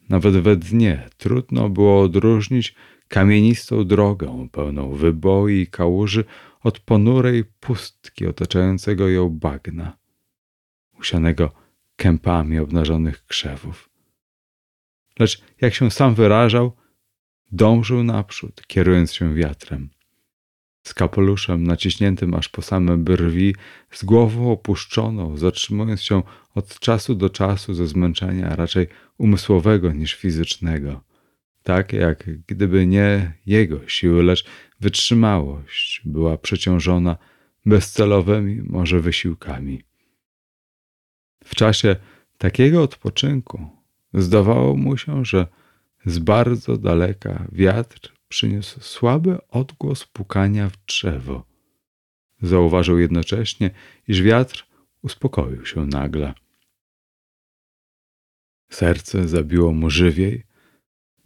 Nawet we dnie trudno było odróżnić kamienistą drogę pełną wyboi i kałuży od ponurej pustki otaczającego ją bagna, usianego kępami obnażonych krzewów. Lecz jak się sam wyrażał, dążył naprzód, kierując się wiatrem. Z kapeluszem naciśniętym aż po same brwi, z głową opuszczoną, zatrzymując się od czasu do czasu ze zmęczenia raczej umysłowego niż fizycznego tak jak gdyby nie jego siły, lecz wytrzymałość była przeciążona bezcelowymi może wysiłkami. W czasie takiego odpoczynku zdawało mu się, że z bardzo daleka wiatr przyniósł słaby odgłos pukania w drzewo. Zauważył jednocześnie, iż wiatr uspokoił się nagle. Serce zabiło mu żywiej,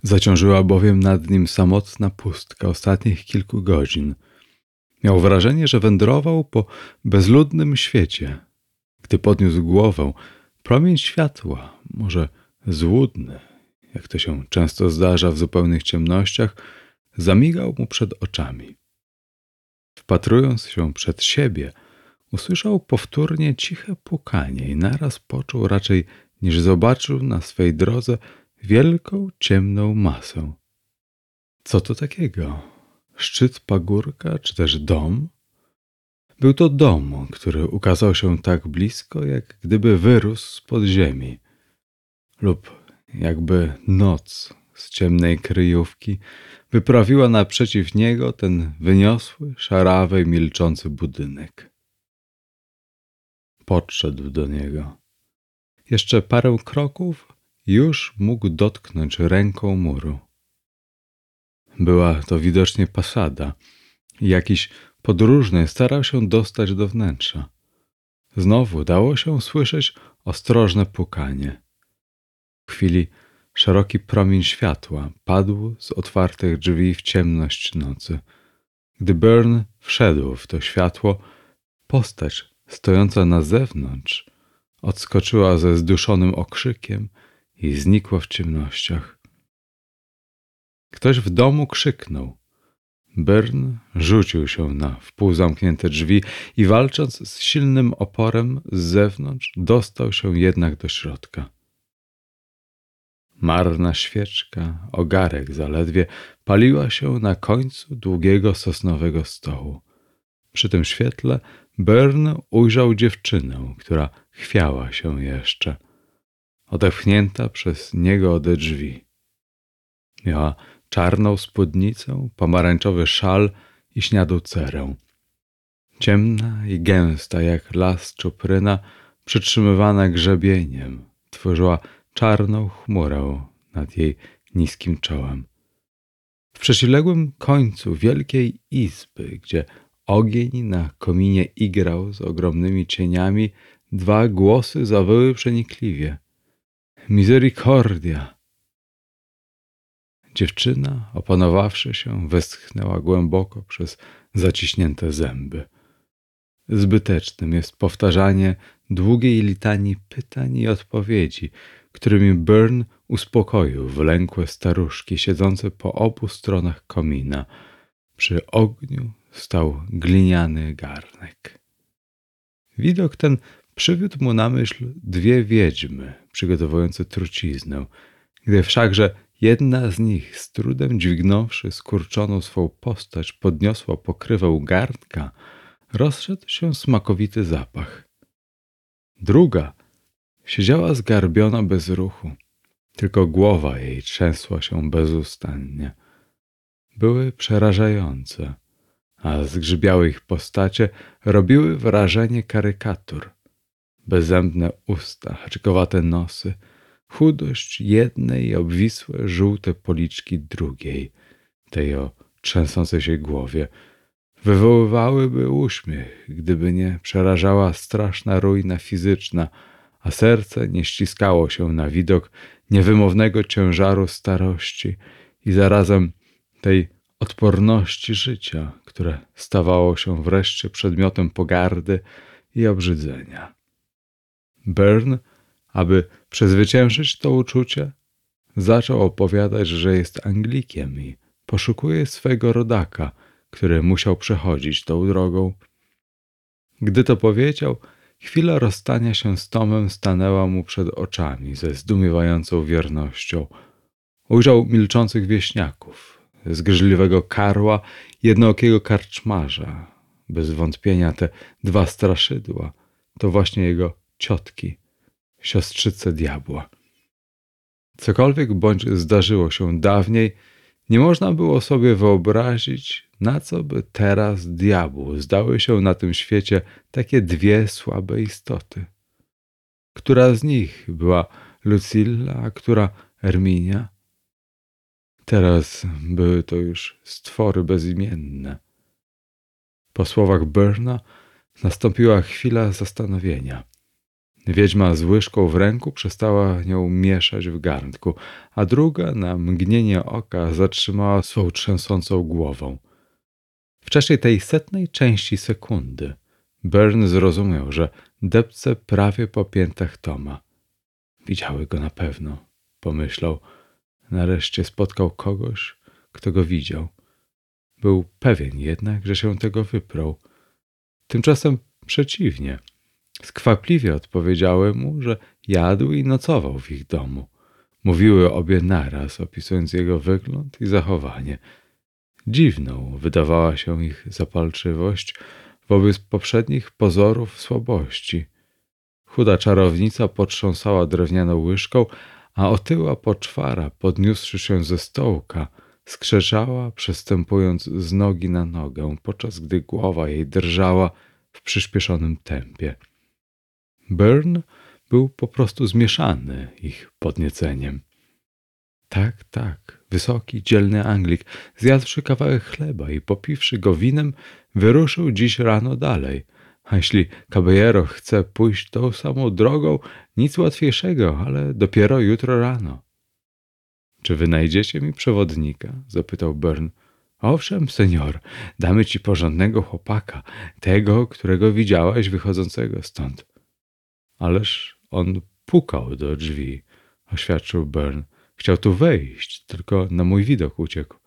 Zaciążyła bowiem nad nim samotna pustka ostatnich kilku godzin. Miał wrażenie, że wędrował po bezludnym świecie. Gdy podniósł głowę, promień światła, może złudny, jak to się często zdarza w zupełnych ciemnościach, zamigał mu przed oczami. Wpatrując się przed siebie, usłyszał powtórnie ciche pukanie i naraz poczuł raczej niż zobaczył na swej drodze wielką, ciemną masę. Co to takiego? Szczyt pagórka, czy też dom? Był to dom, który ukazał się tak blisko, jak gdyby wyrósł z podziemi, lub jakby noc z ciemnej kryjówki wyprawiła naprzeciw niego ten wyniosły, szarawy, milczący budynek. Podszedł do niego. Jeszcze parę kroków już mógł dotknąć ręką muru. Była to widocznie pasada. Jakiś podróżny starał się dostać do wnętrza. Znowu dało się słyszeć ostrożne pukanie. Chwili szeroki promień światła padł z otwartych drzwi w ciemność nocy. Gdy Byrne wszedł w to światło, postać stojąca na zewnątrz odskoczyła ze zduszonym okrzykiem i znikła w ciemnościach. Ktoś w domu krzyknął. Byrne rzucił się na wpół zamknięte drzwi i walcząc z silnym oporem z zewnątrz, dostał się jednak do środka. Marna świeczka, ogarek zaledwie, paliła się na końcu długiego sosnowego stołu. Przy tym świetle Byrne ujrzał dziewczynę, która chwiała się jeszcze, odepchnięta przez niego ode drzwi. Miała czarną spódnicę, pomarańczowy szal i śniadą cerę. Ciemna i gęsta jak las czupryna, przytrzymywana grzebieniem, tworzyła czarną chmurę nad jej niskim czołem. W przeciwległym końcu wielkiej izby, gdzie ogień na kominie igrał z ogromnymi cieniami, dwa głosy zawyły przenikliwie. Misericordia! Dziewczyna, opanowawszy się, westchnęła głęboko przez zaciśnięte zęby. Zbytecznym jest powtarzanie długiej litanii pytań i odpowiedzi, którymi Byrne uspokoił wylękłe staruszki siedzące po obu stronach komina. Przy ogniu stał gliniany garnek. Widok ten przywiódł mu na myśl dwie wiedźmy przygotowujące truciznę, gdy wszakże jedna z nich, z trudem dźwignąwszy skurczoną swą postać, podniosła pokrywę garnka, rozszedł się smakowity zapach. Druga siedziała zgarbiona bez ruchu, tylko głowa jej trzęsła się bezustannie. Były przerażające, a zgrzybiałe ich postacie robiły wrażenie karykatur. Bezzębne usta, haczkowate nosy, chudość jednej i obwisłe żółte policzki drugiej, tej o trzęsącej się głowie, wywoływałyby uśmiech, gdyby nie przerażała straszna ruina fizyczna, a serce nie ściskało się na widok niewymownego ciężaru starości i zarazem tej odporności życia, które stawało się wreszcie przedmiotem pogardy i obrzydzenia. Byrne, aby przezwyciężyć to uczucie, zaczął opowiadać, że jest Anglikiem i poszukuje swego rodaka, który musiał przechodzić tą drogą. Gdy to powiedział, chwila rozstania się z Tomem stanęła mu przed oczami ze zdumiewającą wiernością. Ujrzał milczących wieśniaków, zgryźliwego karła, jednookiego karczmarza. Bez wątpienia te dwa straszydła to właśnie jego ciotki, siostrzyce diabła. Cokolwiek bądź zdarzyło się dawniej, nie można było sobie wyobrazić, na co by teraz diabłu zdały się na tym świecie takie dwie słabe istoty. Która z nich była Lucilla, a która Erminia? Teraz były to już stwory bezimienne. Po słowach Berna nastąpiła chwila zastanowienia. Wiedźma z łyżką w ręku przestała nią mieszać w garnku, a druga na mgnienie oka zatrzymała swą trzęsącą głową. Wcześniej tej setnej części sekundy Byrne zrozumiał, że depce prawie po piętach Toma. Widziały go na pewno, pomyślał. Nareszcie spotkał kogoś, kto go widział. Był pewien jednak, że się tego wyprął. Tymczasem przeciwnie – Skwapliwie odpowiedziały mu, że jadł i nocował w ich domu. Mówiły obie naraz, opisując jego wygląd i zachowanie. Dziwną wydawała się ich zapalczywość wobec poprzednich pozorów słabości. Chuda czarownica potrząsała drewnianą łyżką, a otyła poczwara, podniósłszy się ze stołka, skrzeszała, przestępując z nogi na nogę, podczas gdy głowa jej drżała w przyspieszonym tempie. Byrne był po prostu zmieszany ich podnieceniem. Tak, tak, wysoki, dzielny Anglik, zjadłszy kawałek chleba i popiwszy go winem, wyruszył dziś rano dalej, A jeśli caballero chce pójść tą samą drogą, nic łatwiejszego, ale dopiero jutro rano. Czy wynajdziecie mi przewodnika? zapytał Byrne. Owszem, senior, damy ci porządnego chłopaka, tego, którego widziałaś wychodzącego stąd. Ależ on pukał do drzwi, oświadczył Byrne. Chciał tu wejść, tylko na mój widok uciekł.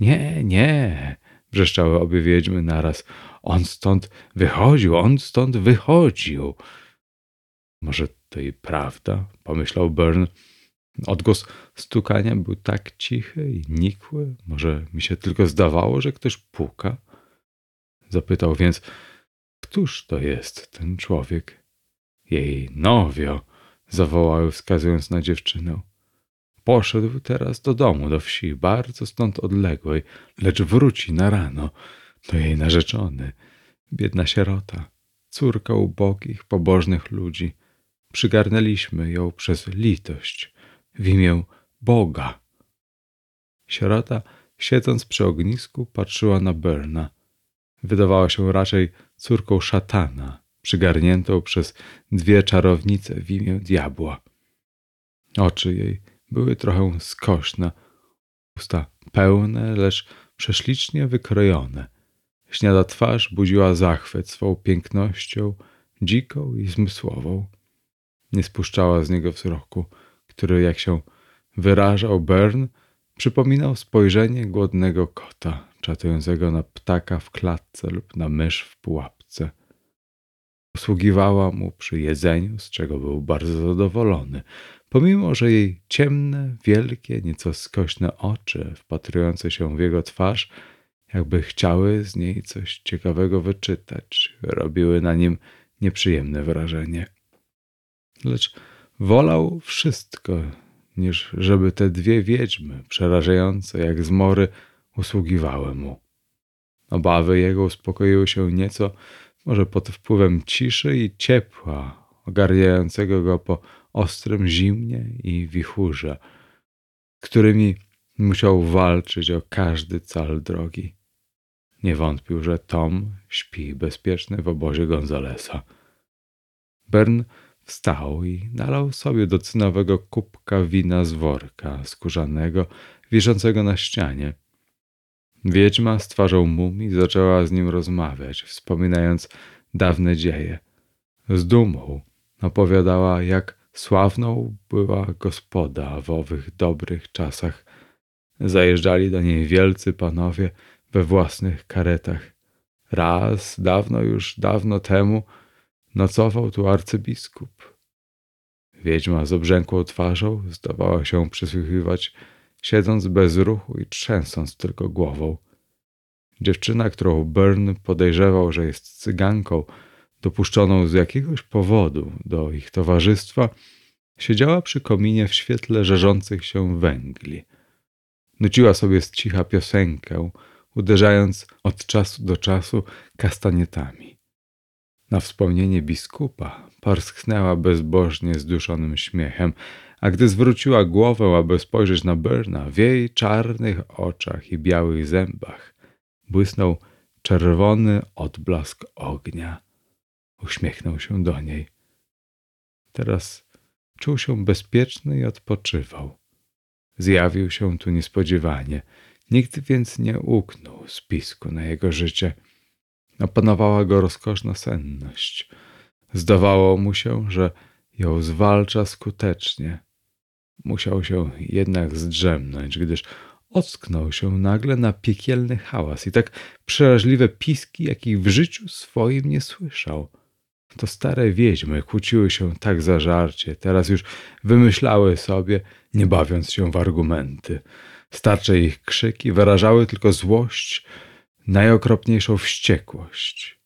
Nie, nie, wrzeszczały obie wiedźmy naraz. On stąd wychodził, on stąd wychodził. Może to i prawda, pomyślał Byrne. Odgłos stukania był tak cichy i nikły. Może mi się tylko zdawało, że ktoś puka? Zapytał więc, któż to jest ten człowiek? Jej nowio, zawołały wskazując na dziewczynę. Poszedł teraz do domu, do wsi, bardzo stąd odległej, lecz wróci na rano. To jej narzeczony, biedna sierota, córka ubogich, pobożnych ludzi. Przygarnęliśmy ją przez litość w imię Boga. Sierota, siedząc przy ognisku, patrzyła na Berna. Wydawała się raczej córką szatana, przygarniętą przez dwie czarownice w imię diabła. Oczy jej były trochę skośne, usta pełne, lecz prześlicznie wykrojone. Śniada twarz budziła zachwyt swą pięknością, dziką i zmysłową. Nie spuszczała z niego wzroku który, jak się wyrażał Bern, przypominał spojrzenie głodnego kota, czatującego na ptaka w klatce lub na mysz w pułapce. Usługiwała mu przy jedzeniu, z czego był bardzo zadowolony, pomimo że jej ciemne, wielkie, nieco skośne oczy, wpatrujące się w jego twarz, jakby chciały z niej coś ciekawego wyczytać, robiły na nim nieprzyjemne wrażenie. Lecz Wolał wszystko, niż żeby te dwie wiedźmy, przerażające jak zmory, usługiwały mu. Obawy jego uspokoiły się nieco, może pod wpływem ciszy i ciepła, ogarniającego go po ostrym zimnie i wichurze, którymi musiał walczyć o każdy cal drogi. Nie wątpił, że Tom śpi bezpieczny w obozie Gonzalesa. Bern Wstał i nalał sobie do cynowego kubka wina z worka skórzanego, wiszącego na ścianie. Wiedźma z twarzą mumii zaczęła z nim rozmawiać, wspominając dawne dzieje. Z dumą opowiadała, jak sławną była gospoda w owych dobrych czasach. Zajeżdżali do niej wielcy panowie we własnych karetach. Raz, dawno już, dawno temu, nocował tu arcybiskup. Wiedźma z obrzękłą twarzą zdawała się przysłuchiwać, siedząc bez ruchu i trzęsąc tylko głową. Dziewczyna, którą Byrne podejrzewał, że jest cyganką, dopuszczoną z jakiegoś powodu do ich towarzystwa, siedziała przy kominie w świetle żerzących się węgli. Nuciła sobie z cicha piosenkę, uderzając od czasu do czasu kastanietami. Na wspomnienie biskupa parsknęła bezbożnie zduszonym śmiechem, a gdy zwróciła głowę, aby spojrzeć na Berna, w jej czarnych oczach i białych zębach błysnął czerwony odblask ognia. Uśmiechnął się do niej. Teraz czuł się bezpieczny i odpoczywał. Zjawił się tu niespodziewanie. Nikt więc nie uknął spisku na jego życie – Opanowała go rozkoszna senność. Zdawało mu się, że ją zwalcza skutecznie. Musiał się jednak zdrzemnąć, gdyż ocknął się nagle na piekielny hałas i tak przeraźliwe piski, jakich w życiu swoim nie słyszał. To stare wiedźmy kłóciły się tak zażarcie, teraz już wymyślały sobie, nie bawiąc się w argumenty. Starcze ich krzyki wyrażały tylko złość, najokropniejszą wściekłość.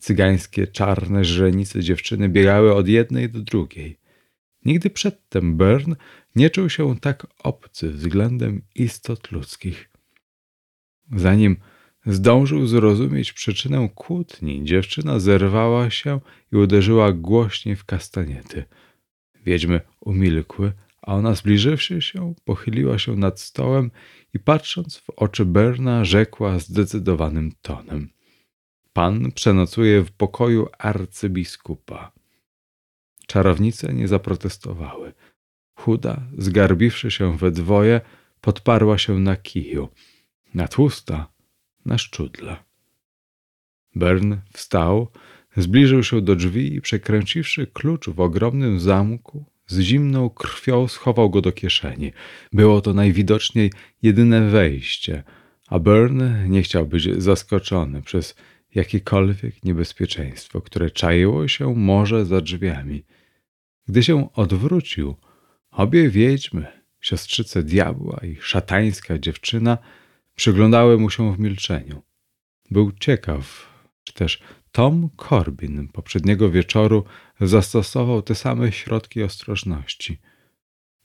Cygańskie czarne źrenice dziewczyny biegały od jednej do drugiej. Nigdy przedtem Bern nie czuł się tak obcy względem istot ludzkich. Zanim zdążył zrozumieć przyczynę kłótni, dziewczyna zerwała się i uderzyła głośniej w kastaniety. Wiedźmy umilkły, a ona zbliżywszy się, pochyliła się nad stołem i patrząc w oczy Berna, rzekła zdecydowanym tonem: Pan przenocuje w pokoju arcybiskupa. Czarownice nie zaprotestowały. Chuda, zgarbiwszy się we dwoje, podparła się na kiju, na tłusta, na szczudle. Bern wstał, zbliżył się do drzwi i przekręciwszy klucz w ogromnym zamku, z zimną krwią schował go do kieszeni. Było to najwidoczniej jedyne wejście, a Bern nie chciał być zaskoczony przez jakiekolwiek niebezpieczeństwo, które czaiło się może za drzwiami. Gdy się odwrócił, obie wiedźmy, siostrzyce diabła i szatańska dziewczyna, przyglądały mu się w milczeniu. Był ciekaw, czy też Tom Corbin poprzedniego wieczoru zastosował te same środki ostrożności.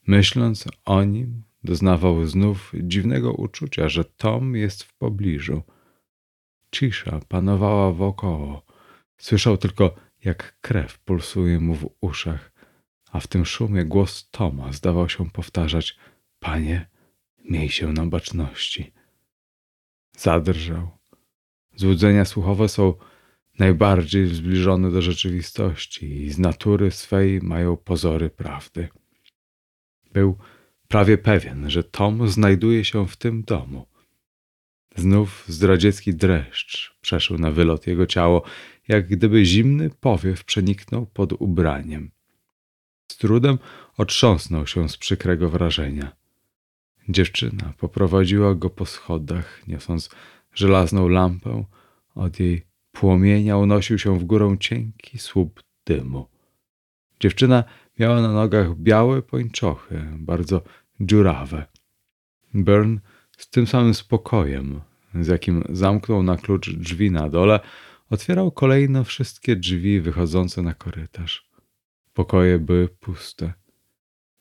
Myśląc o nim, doznawał znów dziwnego uczucia, że Tom jest w pobliżu. Cisza panowała wokoło. Słyszał tylko, jak krew pulsuje mu w uszach, a w tym szumie głos Toma zdawał się powtarzać: Panie, miej się na baczności. Zadrżał. Złudzenia słuchowe są najbardziej zbliżone do rzeczywistości i z natury swej mają pozory prawdy. Był prawie pewien, że Tom znajduje się w tym domu. Znów zdradziecki dreszcz przeszł na wylot jego ciało, jak gdyby zimny powiew przeniknął pod ubraniem. Z trudem otrząsnął się z przykrego wrażenia. Dziewczyna poprowadziła go po schodach, niosąc żelazną lampę. Od jej płomienia unosił się w górę cienki słup dymu. Dziewczyna miała na nogach białe pończochy, bardzo dziurawe. Byrne z tym samym spokojem, z jakim zamknął na klucz drzwi na dole, otwierał kolejno wszystkie drzwi wychodzące na korytarz. Pokoje były puste.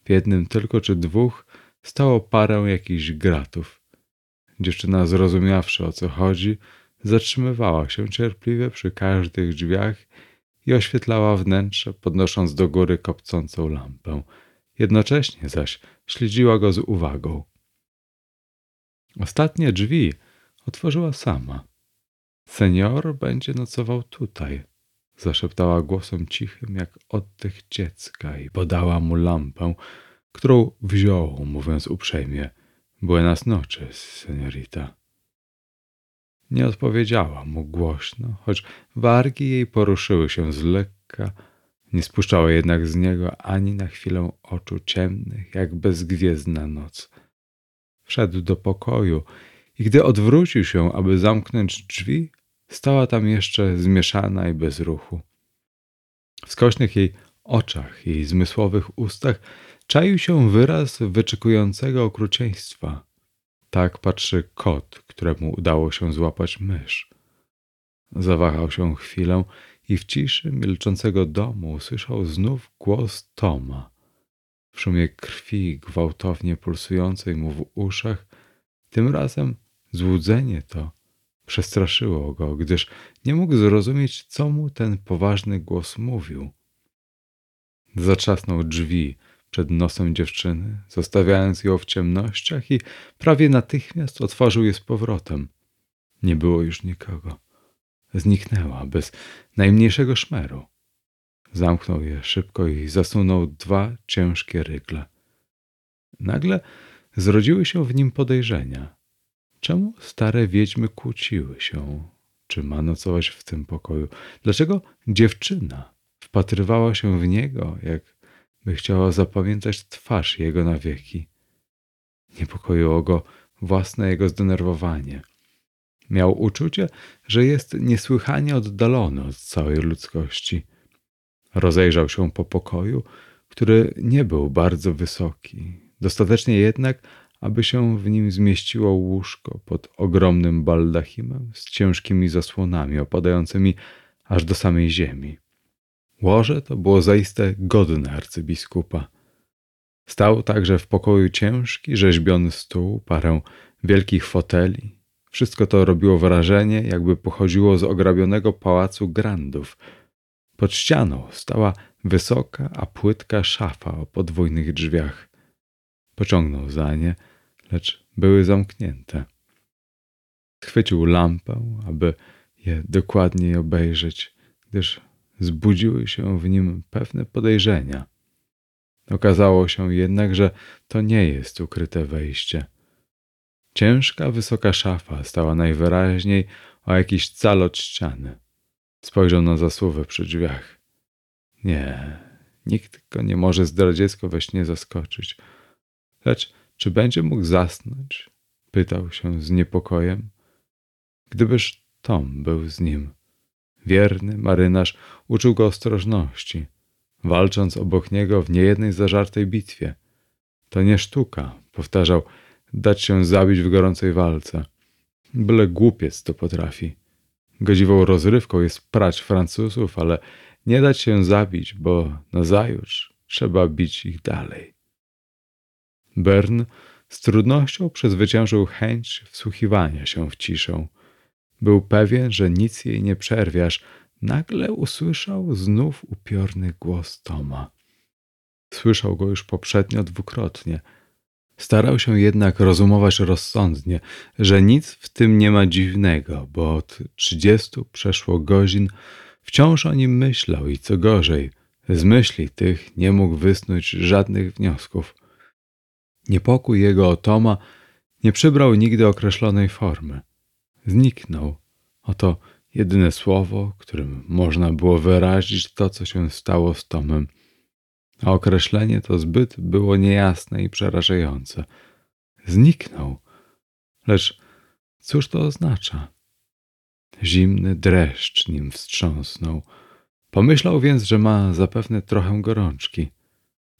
W jednym tylko czy dwóch stało parę jakichś gratów. Dziewczyna, zrozumiawszy o co chodzi, zatrzymywała się cierpliwie przy każdych drzwiach i oświetlała wnętrze, podnosząc do góry kopcącą lampę. Jednocześnie zaś śledziła go z uwagą. Ostatnie drzwi otworzyła sama. Senior będzie nocował tutaj, zaszeptała głosem cichym jak oddech dziecka i podała mu lampę, którą wziął, mówiąc uprzejmie: Buenas noches, seniorita. Nie odpowiedziała mu głośno, choć wargi jej poruszyły się z lekka, nie spuszczała jednak z niego ani na chwilę oczu ciemnych, jak bezgwiezdna noc. Wszedł do pokoju i gdy odwrócił się, aby zamknąć drzwi, stała tam jeszcze zmieszana i bez ruchu. W skośnych jej oczach i zmysłowych ustach czaił się wyraz wyczekującego okrucieństwa. Tak patrzy kot, któremu udało się złapać mysz. Zawahał się chwilę i w ciszy milczącego domu usłyszał znów głos Toma. W szumie krwi gwałtownie pulsującej mu w uszach, tym razem złudzenie to przestraszyło go, gdyż nie mógł zrozumieć, co mu ten poważny głos mówił. Zatrzasnął drzwi przed nosem dziewczyny, zostawiając ją w ciemnościach i prawie natychmiast otworzył je z powrotem. Nie było już nikogo. Zniknęła bez najmniejszego szmeru. Zamknął je szybko i zasunął dwa ciężkie rygle. Nagle zrodziły się w nim podejrzenia. Czemu stare wiedźmy kłóciły się? Czy ma nocować w tym pokoju? Dlaczego dziewczyna wpatrywała się w niego, jak by chciała zapamiętać twarz jego na wieki? Niepokoiło go własne jego zdenerwowanie. Miał uczucie, że jest niesłychanie oddalony od całej ludzkości. Rozejrzał się po pokoju, który nie był bardzo wysoki, dostatecznie jednak, aby się w nim zmieściło łóżko pod ogromnym baldachimem z ciężkimi zasłonami opadającymi aż do samej ziemi. Łoże to było zaiste godne arcybiskupa. Stał także w pokoju ciężki, rzeźbiony stół, parę wielkich foteli. Wszystko to robiło wrażenie, jakby pochodziło z ograbionego pałacu grandów. Pod ścianą stała wysoka, a płytka szafa o podwójnych drzwiach. Pociągnął za nie, lecz były zamknięte. Chwycił lampę, aby je dokładniej obejrzeć, gdyż zbudziły się w nim pewne podejrzenia. Okazało się jednak, że to nie jest ukryte wejście. Ciężka, wysoka szafa stała najwyraźniej o jakiś cal od ściany. Spojrzał na zasuwę przy drzwiach. Nie, nikt go nie może zdradziecko we śnie zaskoczyć. Lecz czy będzie mógł zasnąć? Pytał się z niepokojem. Gdybyż Tom był z nim. Wierny marynarz uczył go ostrożności, walcząc obok niego w niejednej zażartej bitwie. To nie sztuka, powtarzał, dać się zabić w gorącej walce. Byle głupiec to potrafi. Godziwą rozrywką jest prać Francuzów, ale nie dać się zabić, bo nazajutrz trzeba bić ich dalej. Bern z trudnością przezwyciężył chęć wsłuchiwania się w ciszę. Był pewien, że nic jej nie przerwie, aż nagle usłyszał znów upiorny głos Toma. Słyszał go już poprzednio dwukrotnie. Starał się jednak rozumować rozsądnie, że nic w tym nie ma dziwnego, bo od trzydziestu przeszło godzin wciąż o nim myślał i co gorzej, z myśli tych nie mógł wysnuć żadnych wniosków. Niepokój jego o Toma nie przybrał nigdy określonej formy. Zniknął. Oto jedyne słowo, którym można było wyrazić to, co się stało z Tomem. A określenie to zbyt było niejasne i przerażające. Zniknął. Lecz cóż to oznacza? Zimny dreszcz nim wstrząsnął. Pomyślał więc, że ma zapewne trochę gorączki.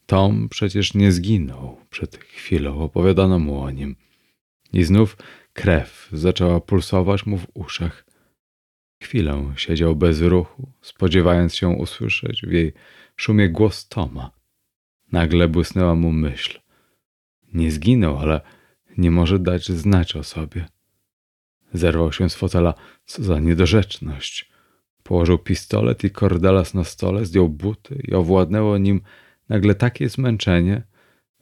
Tom przecież nie zginął. Przed chwilą opowiadano mu o nim. I znów krew zaczęła pulsować mu w uszach. Chwilę siedział bez ruchu, spodziewając się usłyszeć w jej szumie głos Toma. Nagle błysnęła mu myśl. Nie zginął, ale nie może dać znać o sobie. Zerwał się z fotela. Co za niedorzeczność. Położył pistolet i kordelas na stole, zdjął buty i owładnęło nim nagle takie zmęczenie,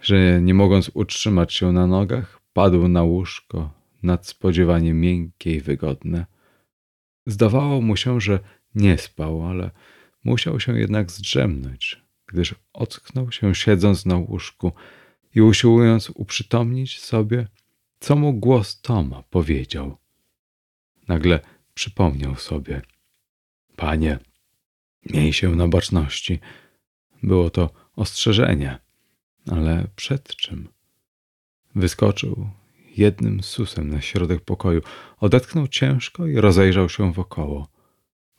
że nie mogąc utrzymać się na nogach, padł na łóżko, nadspodziewanie miękkie i wygodne. Zdawało mu się, że nie spał, ale musiał się jednak zdrzemnąć, gdyż ocknął się siedząc na łóżku i usiłując uprzytomnić sobie, co mu głos Toma powiedział. Nagle przypomniał sobie. Panie, miej się na baczności. Było to ostrzeżenie, ale przed czym? Wyskoczył jednym susem na środek pokoju, odetchnął ciężko i rozejrzał się wokoło.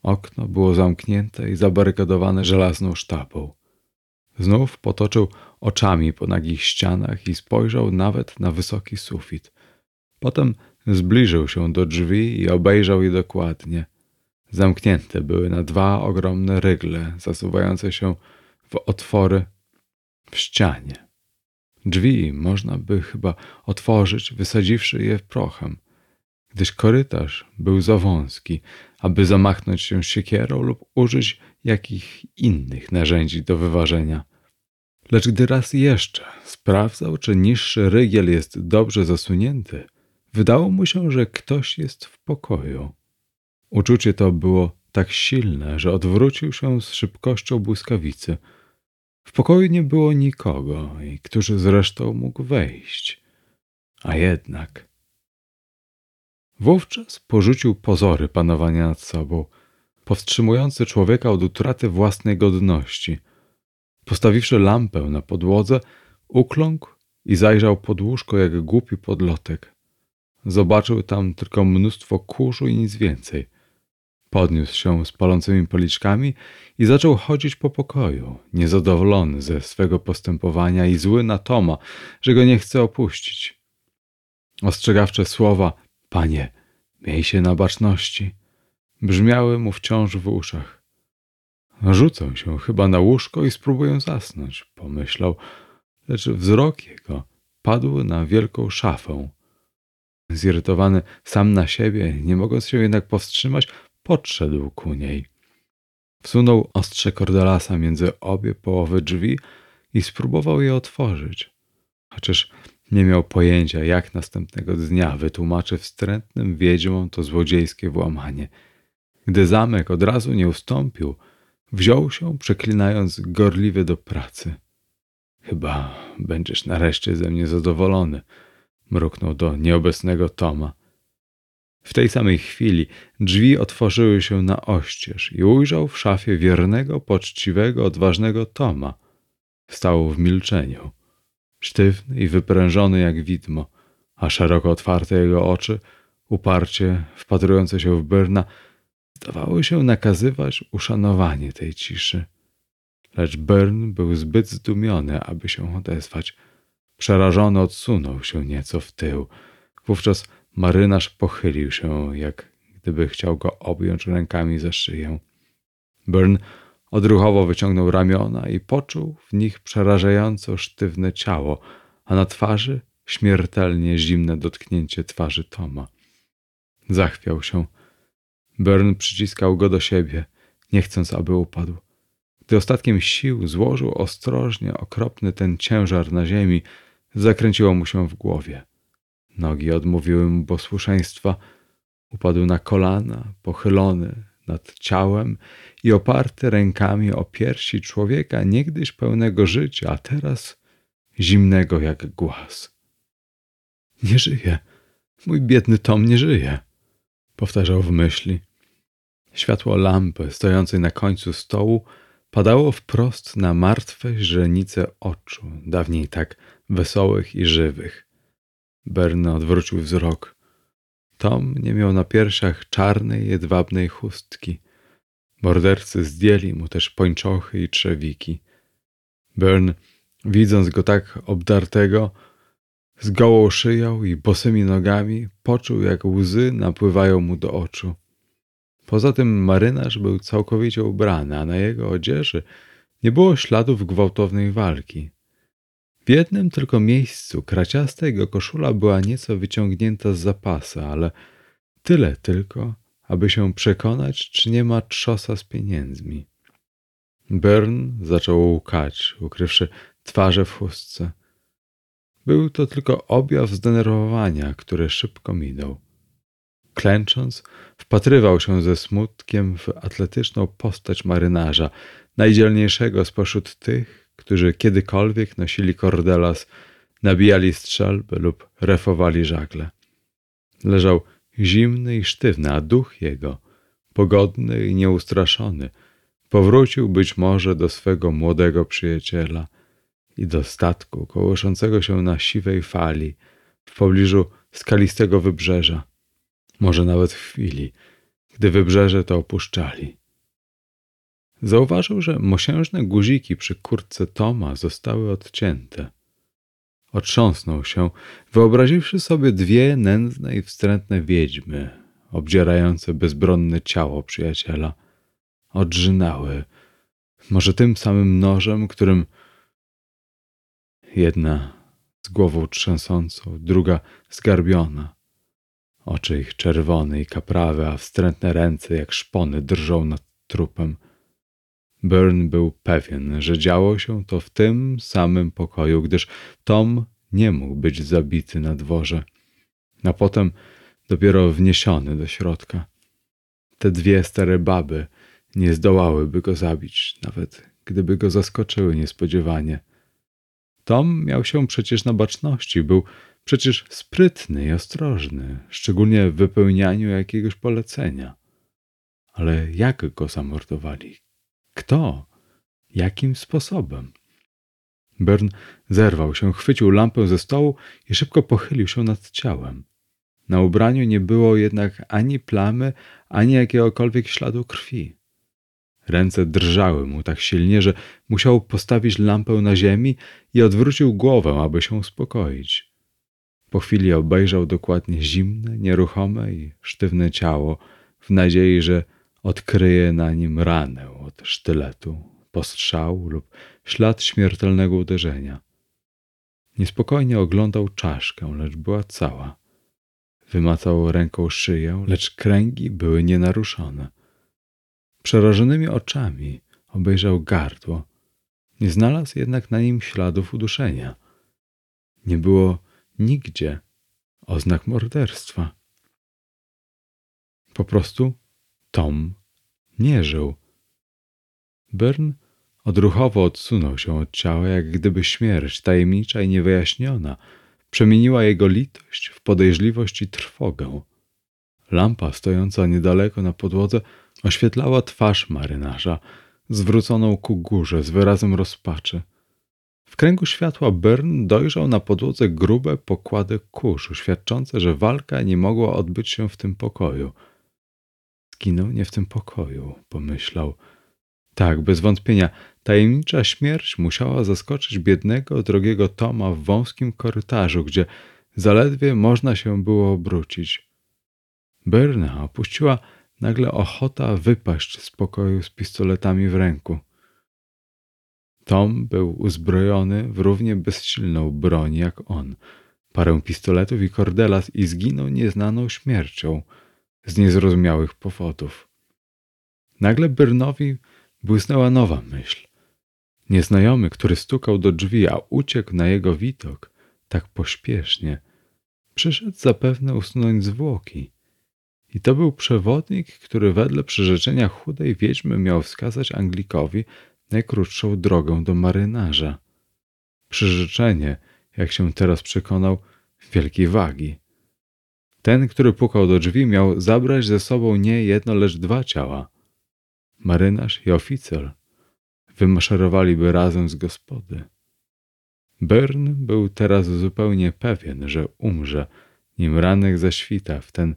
Okno było zamknięte i zabarykadowane żelazną sztabą. Znów potoczył oczami po nagich ścianach i spojrzał nawet na wysoki sufit. Potem zbliżył się do drzwi i obejrzał je dokładnie. Zamknięte były na dwa ogromne rygle, zasuwające się w otwory w ścianie. Drzwi można by chyba otworzyć, wysadziwszy je prochem, gdyż korytarz był za wąski, aby zamachnąć się siekierą lub użyć jakich innych narzędzi do wyważenia. Lecz gdy raz jeszcze sprawdzał, czy niższy rygiel jest dobrze zasunięty, wydało mu się, że ktoś jest w pokoju. Uczucie to było tak silne, że odwrócił się z szybkością błyskawicy – w pokoju nie było nikogo, i którzy zresztą mógł wejść. A jednak. Wówczas porzucił pozory panowania nad sobą, powstrzymujące człowieka od utraty własnej godności. Postawiwszy lampę na podłodze, ukląkł i zajrzał pod łóżko jak głupi podlotek. Zobaczył tam tylko mnóstwo kurzu i nic więcej. Podniósł się z palącymi policzkami i zaczął chodzić po pokoju, niezadowolony ze swego postępowania i zły na Toma, że go nie chce opuścić. Ostrzegawcze słowa, panie, miej się na baczności, brzmiały mu wciąż w uszach. Rzucę się chyba na łóżko i spróbuję zasnąć, pomyślał, lecz wzrok jego padł na wielką szafę. Zirytowany sam na siebie, nie mogąc się jednak powstrzymać, podszedł ku niej. Wsunął ostrze kordelasa między obie połowy drzwi i spróbował je otworzyć. Chociaż nie miał pojęcia, jak następnego dnia wytłumaczy wstrętnym wiedźmom to złodziejskie włamanie. Gdy zamek od razu nie ustąpił, wziął się, przeklinając gorliwie do pracy. Chyba będziesz nareszcie ze mnie zadowolony, mruknął do nieobecnego Toma. W tej samej chwili drzwi otworzyły się na oścież i ujrzał w szafie wiernego, poczciwego, odważnego Toma. Stał w milczeniu, sztywny i wyprężony jak widmo, a szeroko otwarte jego oczy, uparcie wpatrujące się w Byrna, zdawały się nakazywać uszanowanie tej ciszy. Lecz Byrn był zbyt zdumiony, aby się odezwać. Przerażony odsunął się nieco w tył. Wówczas marynarz pochylił się, jak gdyby chciał go objąć rękami za szyję. Byrn odruchowo wyciągnął ramiona i poczuł w nich przerażająco sztywne ciało, a na twarzy śmiertelnie zimne dotknięcie twarzy Toma. Zachwiał się. Byrn przyciskał go do siebie, nie chcąc, aby upadł. Gdy ostatkiem sił złożył ostrożnie okropny ten ciężar na ziemi, zakręciło mu się w głowie. Nogi odmówiły mu posłuszeństwa. Upadł na kolana, pochylony nad ciałem i oparty rękami o piersi człowieka niegdyś pełnego życia, a teraz zimnego jak głaz. Nie żyje. Mój biedny Tom nie żyje, powtarzał w myśli. Światło lampy stojącej na końcu stołu padało wprost na martwe źrenice oczu, dawniej tak wesołych i żywych. Berna odwrócił wzrok. Tom nie miał na piersiach czarnej, jedwabnej chustki. Mordercy zdjęli mu też pończochy i trzewiki. Byrn, widząc go tak obdartego, z gołą szyją i bosymi nogami, poczuł, jak łzy napływają mu do oczu. Poza tym marynarz był całkowicie ubrany, a na jego odzieży nie było śladów gwałtownej walki. W jednym tylko miejscu kraciasta jego koszula była nieco wyciągnięta z zapasa, ale tyle tylko, aby się przekonać, czy nie ma trzosa z pieniędzmi. Byrn zaczął łkać, ukrywszy twarze w chustce. Był to tylko objaw zdenerwowania, który szybko minął. Klęcząc, wpatrywał się ze smutkiem w atletyczną postać marynarza, najdzielniejszego spośród tych, którzy kiedykolwiek nosili kordelas, nabijali strzelby lub refowali żagle. Leżał zimny i sztywny, a duch jego, pogodny i nieustraszony, powrócił być może do swego młodego przyjaciela i do statku kołyszącego się na siwej fali w pobliżu skalistego wybrzeża, może nawet w chwili, gdy wybrzeże to opuszczali. Zauważył, że mosiężne guziki przy kurtce Toma zostały odcięte. Otrząsnął się, wyobraziwszy sobie dwie nędzne i wstrętne wiedźmy, obdzierające bezbronne ciało przyjaciela. Odrzynały, może tym samym nożem, którym jedna z głową trzęsącą, druga zgarbiona. Oczy ich czerwone i kaprawe, a wstrętne ręce jak szpony drżą nad trupem. Byrne był pewien, że działo się to w tym samym pokoju, gdyż Tom nie mógł być zabity na dworze, a potem dopiero wniesiony do środka. Te dwie stare baby nie zdołałyby go zabić, nawet gdyby go zaskoczyły niespodziewanie. Tom miał się przecież na baczności, był przecież sprytny i ostrożny, szczególnie w wypełnianiu jakiegoś polecenia. Ale jak go zamordowali? Kto? Jakim sposobem? Bern zerwał się, chwycił lampę ze stołu i szybko pochylił się nad ciałem. Na ubraniu nie było jednak ani plamy, ani jakiegokolwiek śladu krwi. Ręce drżały mu tak silnie, że musiał postawić lampę na ziemi i odwrócił głowę, aby się uspokoić. Po chwili obejrzał dokładnie zimne, nieruchome i sztywne ciało, w nadziei, że odkryje na nim ranę od sztyletu, postrzału lub ślad śmiertelnego uderzenia. Niespokojnie oglądał czaszkę, lecz była cała. Wymacał ręką szyję, lecz kręgi były nienaruszone. Przerażonymi oczami obejrzał gardło. Nie znalazł jednak na nim śladów uduszenia. Nie było nigdzie oznak morderstwa. Po prostu Tom nie żył. Byrne odruchowo odsunął się od ciała, jak gdyby śmierć, tajemnicza i niewyjaśniona, przemieniła jego litość w podejrzliwość i trwogę. Lampa stojąca niedaleko na podłodze oświetlała twarz marynarza, zwróconą ku górze z wyrazem rozpaczy. W kręgu światła Byrne dojrzał na podłodze grube pokłady kurzu, świadczące, że walka nie mogła odbyć się w tym pokoju. Zginął nie w tym pokoju, pomyślał. Tak, bez wątpienia, tajemnicza śmierć musiała zaskoczyć biednego, drogiego Toma w wąskim korytarzu, gdzie zaledwie można się było obrócić. Byrna opuściła nagle ochota wypaść z pokoju z pistoletami w ręku. Tom był uzbrojony w równie bezsilną broń jak on, parę pistoletów i kordelas i zginął nieznaną śmiercią z niezrozumiałych powodów. Nagle Byrnowi błysnęła nowa myśl. Nieznajomy, który stukał do drzwi, a uciekł na jego widok tak pośpiesznie, przyszedł zapewne usunąć zwłoki. I to był przewodnik, który wedle przyrzeczenia chudej wiedźmy miał wskazać Anglikowi najkrótszą drogę do marynarza. Przyrzeczenie, jak się teraz przekonał, wielkiej wagi. Ten, który pukał do drzwi, miał zabrać ze sobą nie jedno, lecz dwa ciała. Marynarz i oficer wymaszerowaliby razem z gospody. Byrne był teraz zupełnie pewien, że umrze, nim ranek zaświta w ten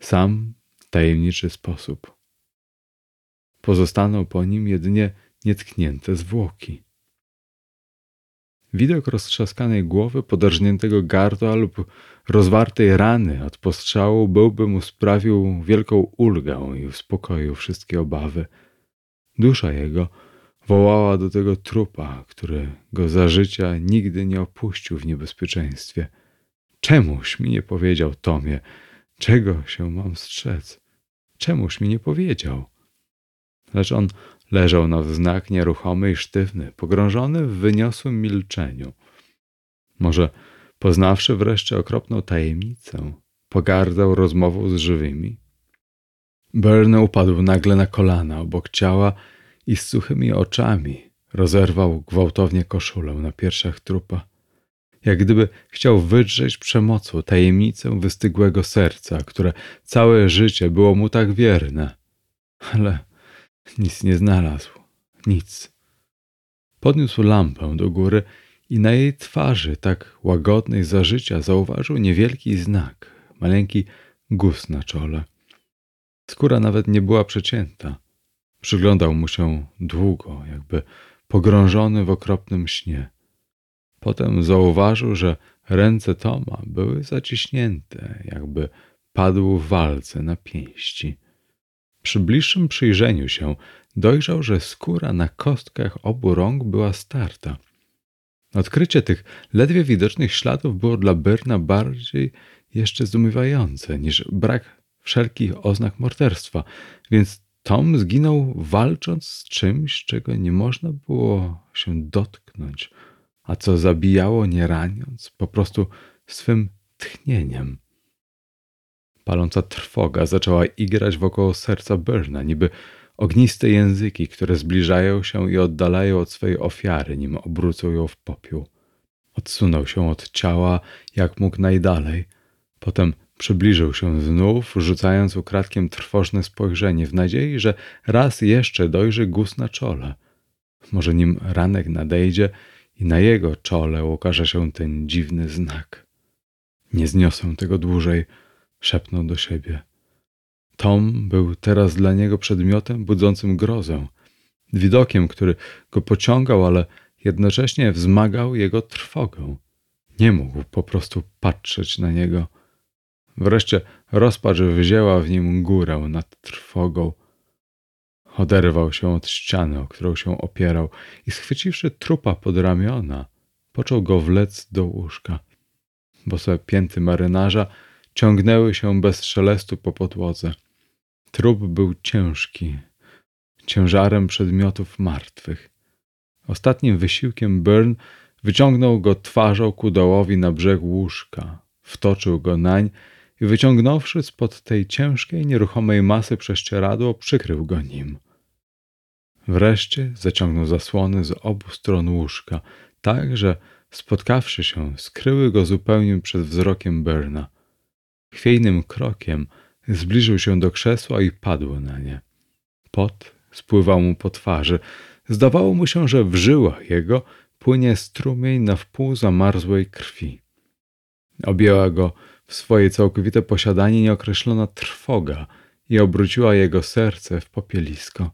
sam tajemniczy sposób. Pozostaną po nim jedynie nietknięte zwłoki. Widok roztrzaskanej głowy, podarżniętego gardła lub rozwartej rany od postrzału byłby mu sprawił wielką ulgę i uspokoił wszystkie obawy. Dusza jego wołała do tego trupa, który go za życia nigdy nie opuścił w niebezpieczeństwie. Czemuś mi nie powiedział Tomie, czego się mam strzec? Czemuś mi nie powiedział? Lecz on leżał na wznak nieruchomy i sztywny, pogrążony w wyniosłym milczeniu. Może poznawszy wreszcie okropną tajemnicę, pogardzał rozmową z żywymi? Byrne upadł nagle na kolana obok ciała i z suchymi oczami rozerwał gwałtownie koszulę na piersiach trupa, jak gdyby chciał wydrzeć przemocą tajemnicę wystygłego serca, które całe życie było mu tak wierne. Ale nic nie znalazł, nic. Podniósł lampę do góry i na jej twarzy, tak łagodnej za życia, zauważył niewielki znak, maleńki guz na czole. Skóra nawet nie była przecięta. Przyglądał mu się długo, jakby pogrążony w okropnym śnie. Potem zauważył, że ręce Toma były zaciśnięte, jakby padł w walce na pięści. Przy bliższym przyjrzeniu się dojrzał, że skóra na kostkach obu rąk była starta. Odkrycie tych ledwie widocznych śladów było dla Berna bardziej jeszcze zdumiewające niż brak wszelkich oznak morderstwa, więc Tom zginął walcząc z czymś, czego nie można było się dotknąć, a co zabijało nie raniąc, po prostu swym tchnieniem. Paląca trwoga zaczęła igrać wokoło serca Berna, niby ogniste języki, które zbliżają się i oddalają od swojej ofiary, nim obrócą ją w popiół. Odsunął się od ciała, jak mógł najdalej. Potem przybliżył się znów, rzucając ukradkiem trwożne spojrzenie, w nadziei, że raz jeszcze dojrzy guz na czole. Może nim ranek nadejdzie i na jego czole ukaże się ten dziwny znak. Nie zniosę tego dłużej, szepnął do siebie. Tom był teraz dla niego przedmiotem budzącym grozę, widokiem, który go pociągał, ale jednocześnie wzmagał jego trwogę. Nie mógł po prostu patrzeć na niego. Wreszcie rozpacz wzięła w nim górę nad trwogą. Oderwał się od ściany, o którą się opierał i schwyciwszy trupa pod ramiona, począł go wlec do łóżka. Bose pięty marynarza ciągnęły się bez szelestu po podłodze. Trup był ciężki, ciężarem przedmiotów martwych. Ostatnim wysiłkiem Byrne wyciągnął go twarzą ku dołowi na brzeg łóżka, wtoczył go nań i wyciągnąwszy spod tej ciężkiej, nieruchomej masy prześcieradło, przykrył go nim. Wreszcie zaciągnął zasłony z obu stron łóżka, tak że spotkawszy się, skryły go zupełnie przed wzrokiem Berna. Chwiejnym krokiem zbliżył się do krzesła i padł na nie. Pot spływał mu po twarzy. Zdawało mu się, że w żyłach jego płynie strumień na wpół zamarzłej krwi. Objęła go w swoje całkowite posiadanie nieokreślona trwoga i obróciła jego serce w popielisko.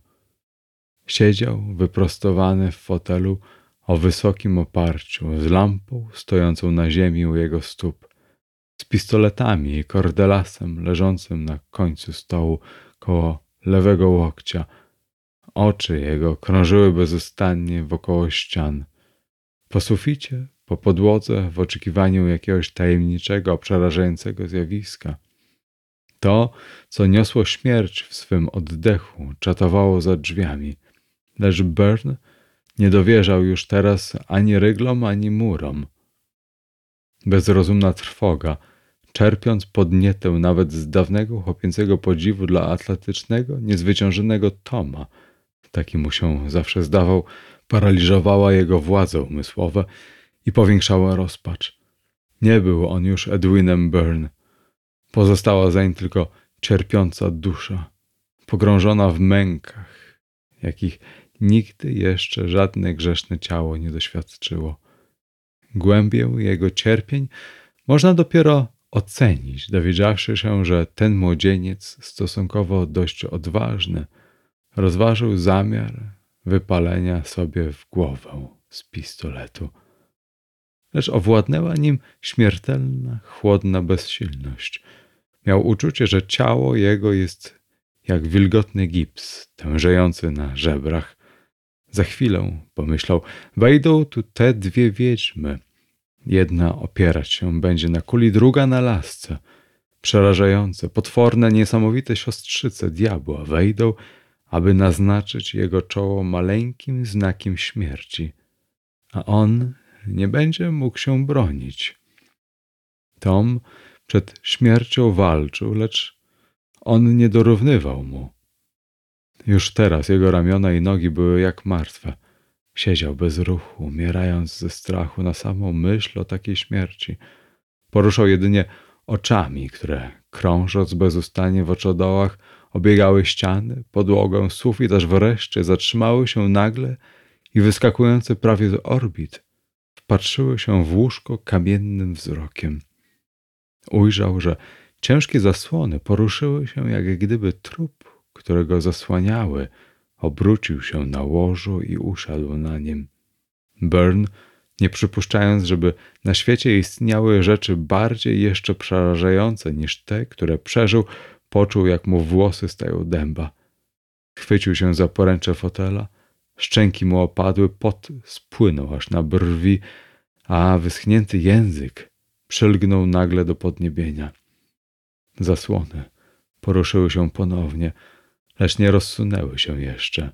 Siedział wyprostowany w fotelu o wysokim oparciu, z lampą stojącą na ziemi u jego stóp, z pistoletami i kordelasem leżącym na końcu stołu koło lewego łokcia. Oczy jego krążyły bezustannie wokoło ścian. Po suficie, po podłodze, w oczekiwaniu jakiegoś tajemniczego, przerażającego zjawiska. To, co niosło śmierć w swym oddechu, czatowało za drzwiami, lecz Byrne nie dowierzał już teraz ani ryglom, ani murom. Bezrozumna trwoga, czerpiąc podnietę nawet z dawnego chłopięcego podziwu dla atletycznego, niezwyciężonego Toma, taki mu się zawsze zdawał, paraliżowała jego władze umysłowe i powiększała rozpacz. Nie był on już Edwinem Byrne. Pozostała zań tylko cierpiąca dusza, pogrążona w mękach, jakich nigdy jeszcze żadne grzeszne ciało nie doświadczyło. Głębię jego cierpień można dopiero ocenić, dowiedziawszy się, że ten młodzieniec, stosunkowo dość odważny, rozważył zamiar wypalenia sobie w głowę z pistoletu. Lecz owładnęła nim śmiertelna, chłodna bezsilność. Miał uczucie, że ciało jego jest jak wilgotny gips, tężejący na żebrach. Za chwilę, pomyślał, wejdą tu te dwie wiedźmy. Jedna opierać się będzie na kuli, druga na lasce. Przerażające, potworne, niesamowite siostrzyce diabła wejdą aby naznaczyć jego czoło maleńkim znakiem śmierci, a on nie będzie mógł się bronić. Tom przed śmiercią walczył, lecz on nie dorównywał mu. Już teraz jego ramiona i nogi były jak martwe. Siedział bez ruchu, umierając ze strachu na samą myśl o takiej śmierci. Poruszał jedynie oczami, które krążąc bezustannie w oczodołach, obiegały ściany, podłogę, sufit, aż wreszcie zatrzymały się nagle i wyskakujące prawie z orbit, wpatrzyły się w łóżko kamiennym wzrokiem. Ujrzał, że ciężkie zasłony poruszyły się, jak gdyby trup, którego zasłaniały, obrócił się na łożu i usiadł na nim. Burn, nie przypuszczając, żeby na świecie istniały rzeczy bardziej jeszcze przerażające niż te, które przeżył, Poczuł, jak mu włosy stają dęba. Chwycił się za poręcze fotela, szczęki mu opadły, pot spłynął aż na brwi, a wyschnięty język przylgnął nagle do podniebienia. Zasłony poruszyły się ponownie, lecz nie rozsunęły się jeszcze.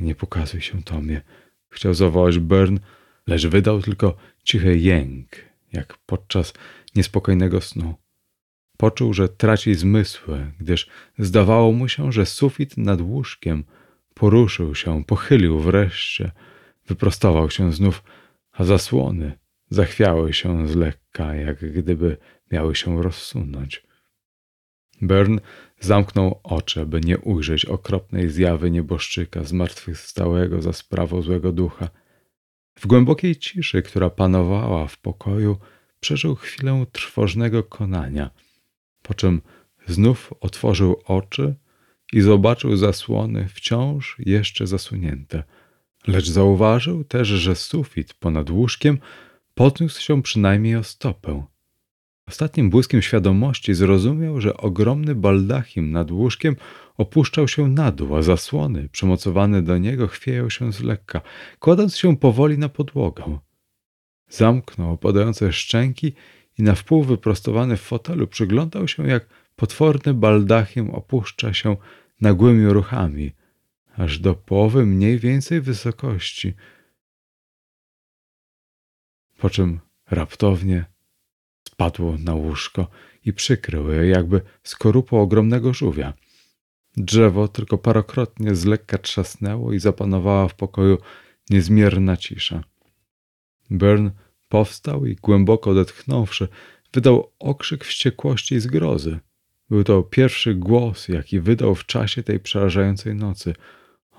Nie pokazuj się, Tomie, chciał zawołać Byrne, lecz wydał tylko cichy jęk, jak podczas niespokojnego snu. Poczuł, że traci zmysły, gdyż zdawało mu się, że sufit nad łóżkiem poruszył się, pochylił wreszcie, wyprostował się znów, a zasłony zachwiały się z lekka, jak gdyby miały się rozsunąć. Bern zamknął oczy, by nie ujrzeć okropnej zjawy nieboszczyka zmartwychwstałego za sprawą złego ducha. W głębokiej ciszy, która panowała w pokoju, przeżył chwilę trwożnego konania – po czym znów otworzył oczy i zobaczył zasłony wciąż jeszcze zasunięte. Lecz zauważył też, że sufit ponad łóżkiem podniósł się przynajmniej o stopę. Ostatnim błyskiem świadomości zrozumiał, że ogromny baldachim nad łóżkiem opuszczał się na dół, a zasłony przymocowane do niego chwieją się z lekka, kładąc się powoli na podłogę. Zamknął opadające szczęki i na wpół wyprostowany w fotelu przyglądał się, jak potworny baldachim opuszcza się nagłymi ruchami, aż do połowy mniej więcej wysokości, po czym raptownie spadło na łóżko i przykrył je jakby skorupą ogromnego żółwia. Drzewo tylko parokrotnie z lekka trzasnęło i zapanowała w pokoju niezmierna cisza. Byrne powstał i głęboko odetchnąwszy, wydał okrzyk wściekłości i zgrozy. Był to pierwszy głos, jaki wydał w czasie tej przerażającej nocy.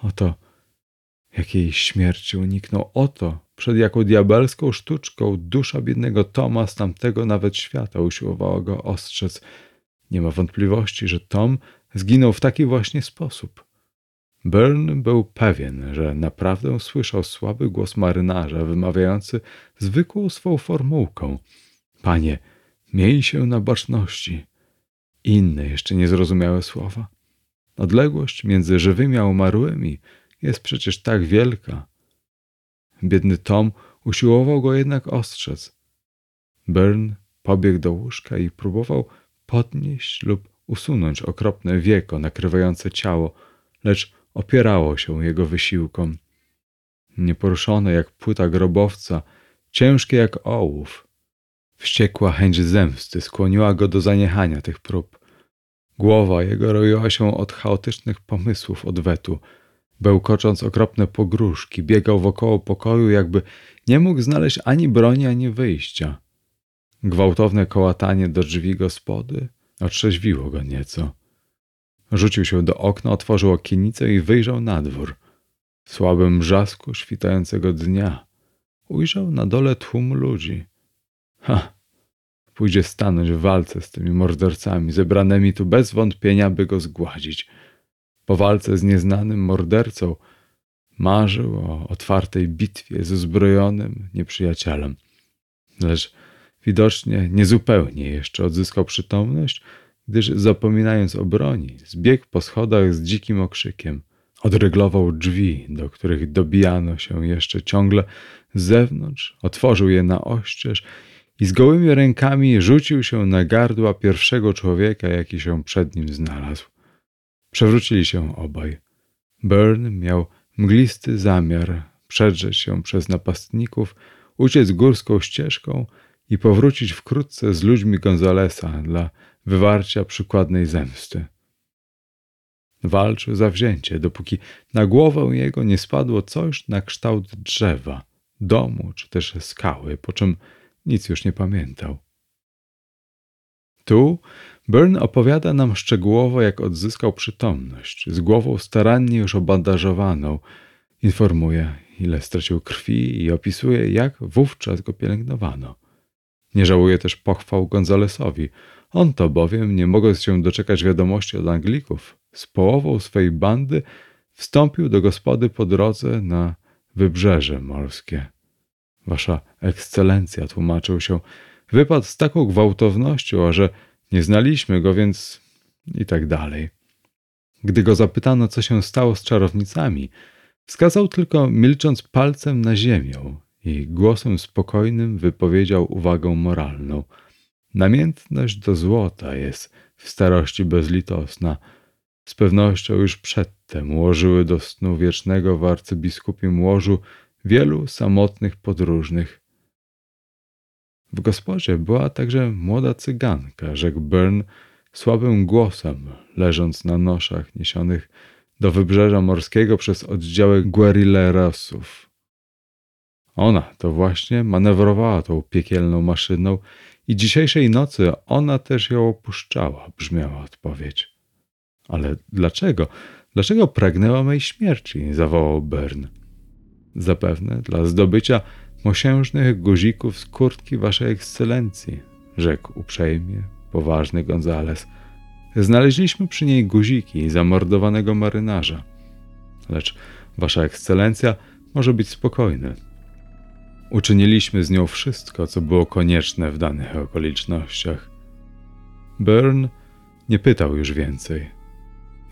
Oto, jakiej śmierci uniknął, oto, przed jaką diabelską sztuczką dusza biednego Toma z tamtego nawet świata usiłowała go ostrzec. Nie ma wątpliwości, że Tom zginął w taki właśnie sposób. Byrne był pewien, że naprawdę słyszał słaby głos marynarza wymawiający zwykłą swą formułką: Panie, miej się na baczności. Inne jeszcze niezrozumiałe słowa. Odległość między żywymi a umarłymi jest przecież tak wielka. Biedny Tom usiłował go jednak ostrzec. Byrne pobiegł do łóżka i próbował podnieść lub usunąć okropne wieko nakrywające ciało, lecz opierało się jego wysiłkom. Nieporuszone jak płyta grobowca, ciężkie jak ołów. Wściekła chęć zemsty skłoniła go do zaniechania tych prób. Głowa jego roiła się od chaotycznych pomysłów odwetu. Bełkocząc okropne pogróżki, biegał wokoło pokoju, jakby nie mógł znaleźć ani broni, ani wyjścia. Gwałtowne kołatanie do drzwi gospody otrzeźwiło go nieco. Rzucił się do okna, otworzył okienicę i wyjrzał na dwór. W słabym brzasku świtającego dnia ujrzał na dole tłum ludzi. Ha! Pójdzie stanąć w walce z tymi mordercami, zebranymi tu bez wątpienia, by go zgładzić. Po walce z nieznanym mordercą marzył o otwartej bitwie z uzbrojonym nieprzyjacielem. Lecz widocznie niezupełnie jeszcze odzyskał przytomność gdyż zapominając o broni, zbiegł po schodach z dzikim okrzykiem. Odryglował drzwi, do których dobijano się jeszcze ciągle z zewnątrz, otworzył je na oścież i z gołymi rękami rzucił się na gardła pierwszego człowieka, jaki się przed nim znalazł. Przewrócili się obaj. Byrne miał mglisty zamiar przedrzeć się przez napastników, uciec górską ścieżką i powrócić wkrótce z ludźmi Gonzalesa dla wywarcia przykładnej zemsty. Walczył zawzięcie, dopóki na głowę jego nie spadło coś na kształt drzewa, domu czy też skały, po czym nic już nie pamiętał. Tu Byrne opowiada nam szczegółowo, jak odzyskał przytomność, z głową starannie już obandażowaną. Informuje, ile stracił krwi i opisuje, jak wówczas go pielęgnowano. Nie żałuje też pochwał Gonzalesowi, on to bowiem, nie mogąc się doczekać wiadomości od Anglików, z połową swej bandy wstąpił do gospody po drodze na wybrzeże morskie. Wasza ekscelencja, tłumaczył się, wypadł z taką gwałtownością, a że nie znaliśmy go, więc i tak dalej. Gdy go zapytano, co się stało z czarownicami, wskazał tylko milcząc palcem na ziemię i głosem spokojnym wypowiedział uwagę moralną – Namiętność do złota jest w starości bezlitosna. Z pewnością już przedtem ułożyły do snu wiecznego w arcybiskupim łożu wielu samotnych podróżnych. W gospodzie była także młoda cyganka, rzekł Byrne słabym głosem, leżąc na noszach niesionych do wybrzeża morskiego przez oddziały guerrillerosów. Ona to właśnie manewrowała tą piekielną maszyną i dzisiejszej nocy ona też ją opuszczała, brzmiała odpowiedź. Ale dlaczego? Dlaczego pragnęła mej śmierci? zawołał Bern. Zapewne dla zdobycia mosiężnych guzików z kurtki waszej ekscelencji, rzekł uprzejmie, poważny Gonzales. Znaleźliśmy przy niej guziki zamordowanego marynarza. Lecz wasza ekscelencja może być spokojny. Uczyniliśmy z nią wszystko, co było konieczne w danych okolicznościach. Byrne nie pytał już więcej.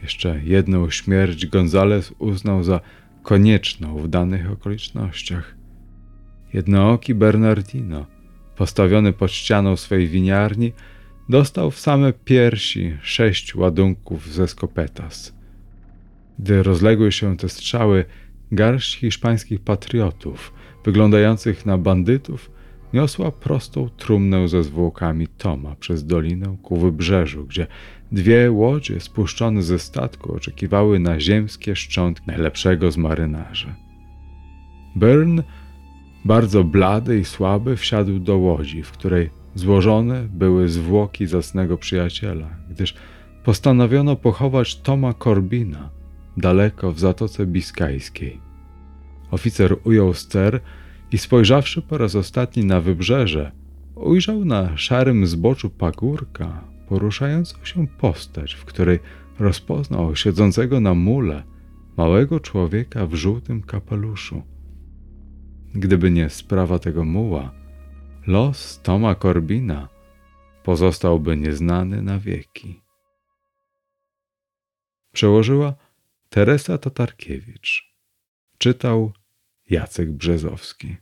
Jeszcze jedną śmierć Gonzales uznał za konieczną w danych okolicznościach. Jednooki Bernardino, postawiony pod ścianą swej winiarni, dostał w same piersi sześć ładunków ze skopetas. Gdy rozległy się te strzały, garść hiszpańskich patriotów – wyglądających na bandytów, niosła prostą trumnę ze zwłokami Toma przez dolinę ku wybrzeżu, gdzie dwie łodzie spuszczone ze statku oczekiwały na ziemskie szczątki najlepszego z marynarzy. Byrne, bardzo blady i słaby, wsiadł do łodzi, w której złożone były zwłoki zacnego przyjaciela, gdyż postanowiono pochować Toma Corbina daleko w Zatoce Biskajskiej. Oficer ujął ster i spojrzawszy po raz ostatni na wybrzeże, ujrzał na szarym zboczu pagórka poruszającą się postać, w której rozpoznał siedzącego na mule małego człowieka w żółtym kapeluszu. Gdyby nie sprawa tego muła, los Toma Corbina pozostałby nieznany na wieki. Przełożyła Teresa Tatarkiewicz. Czytał Jacek Brzezowski.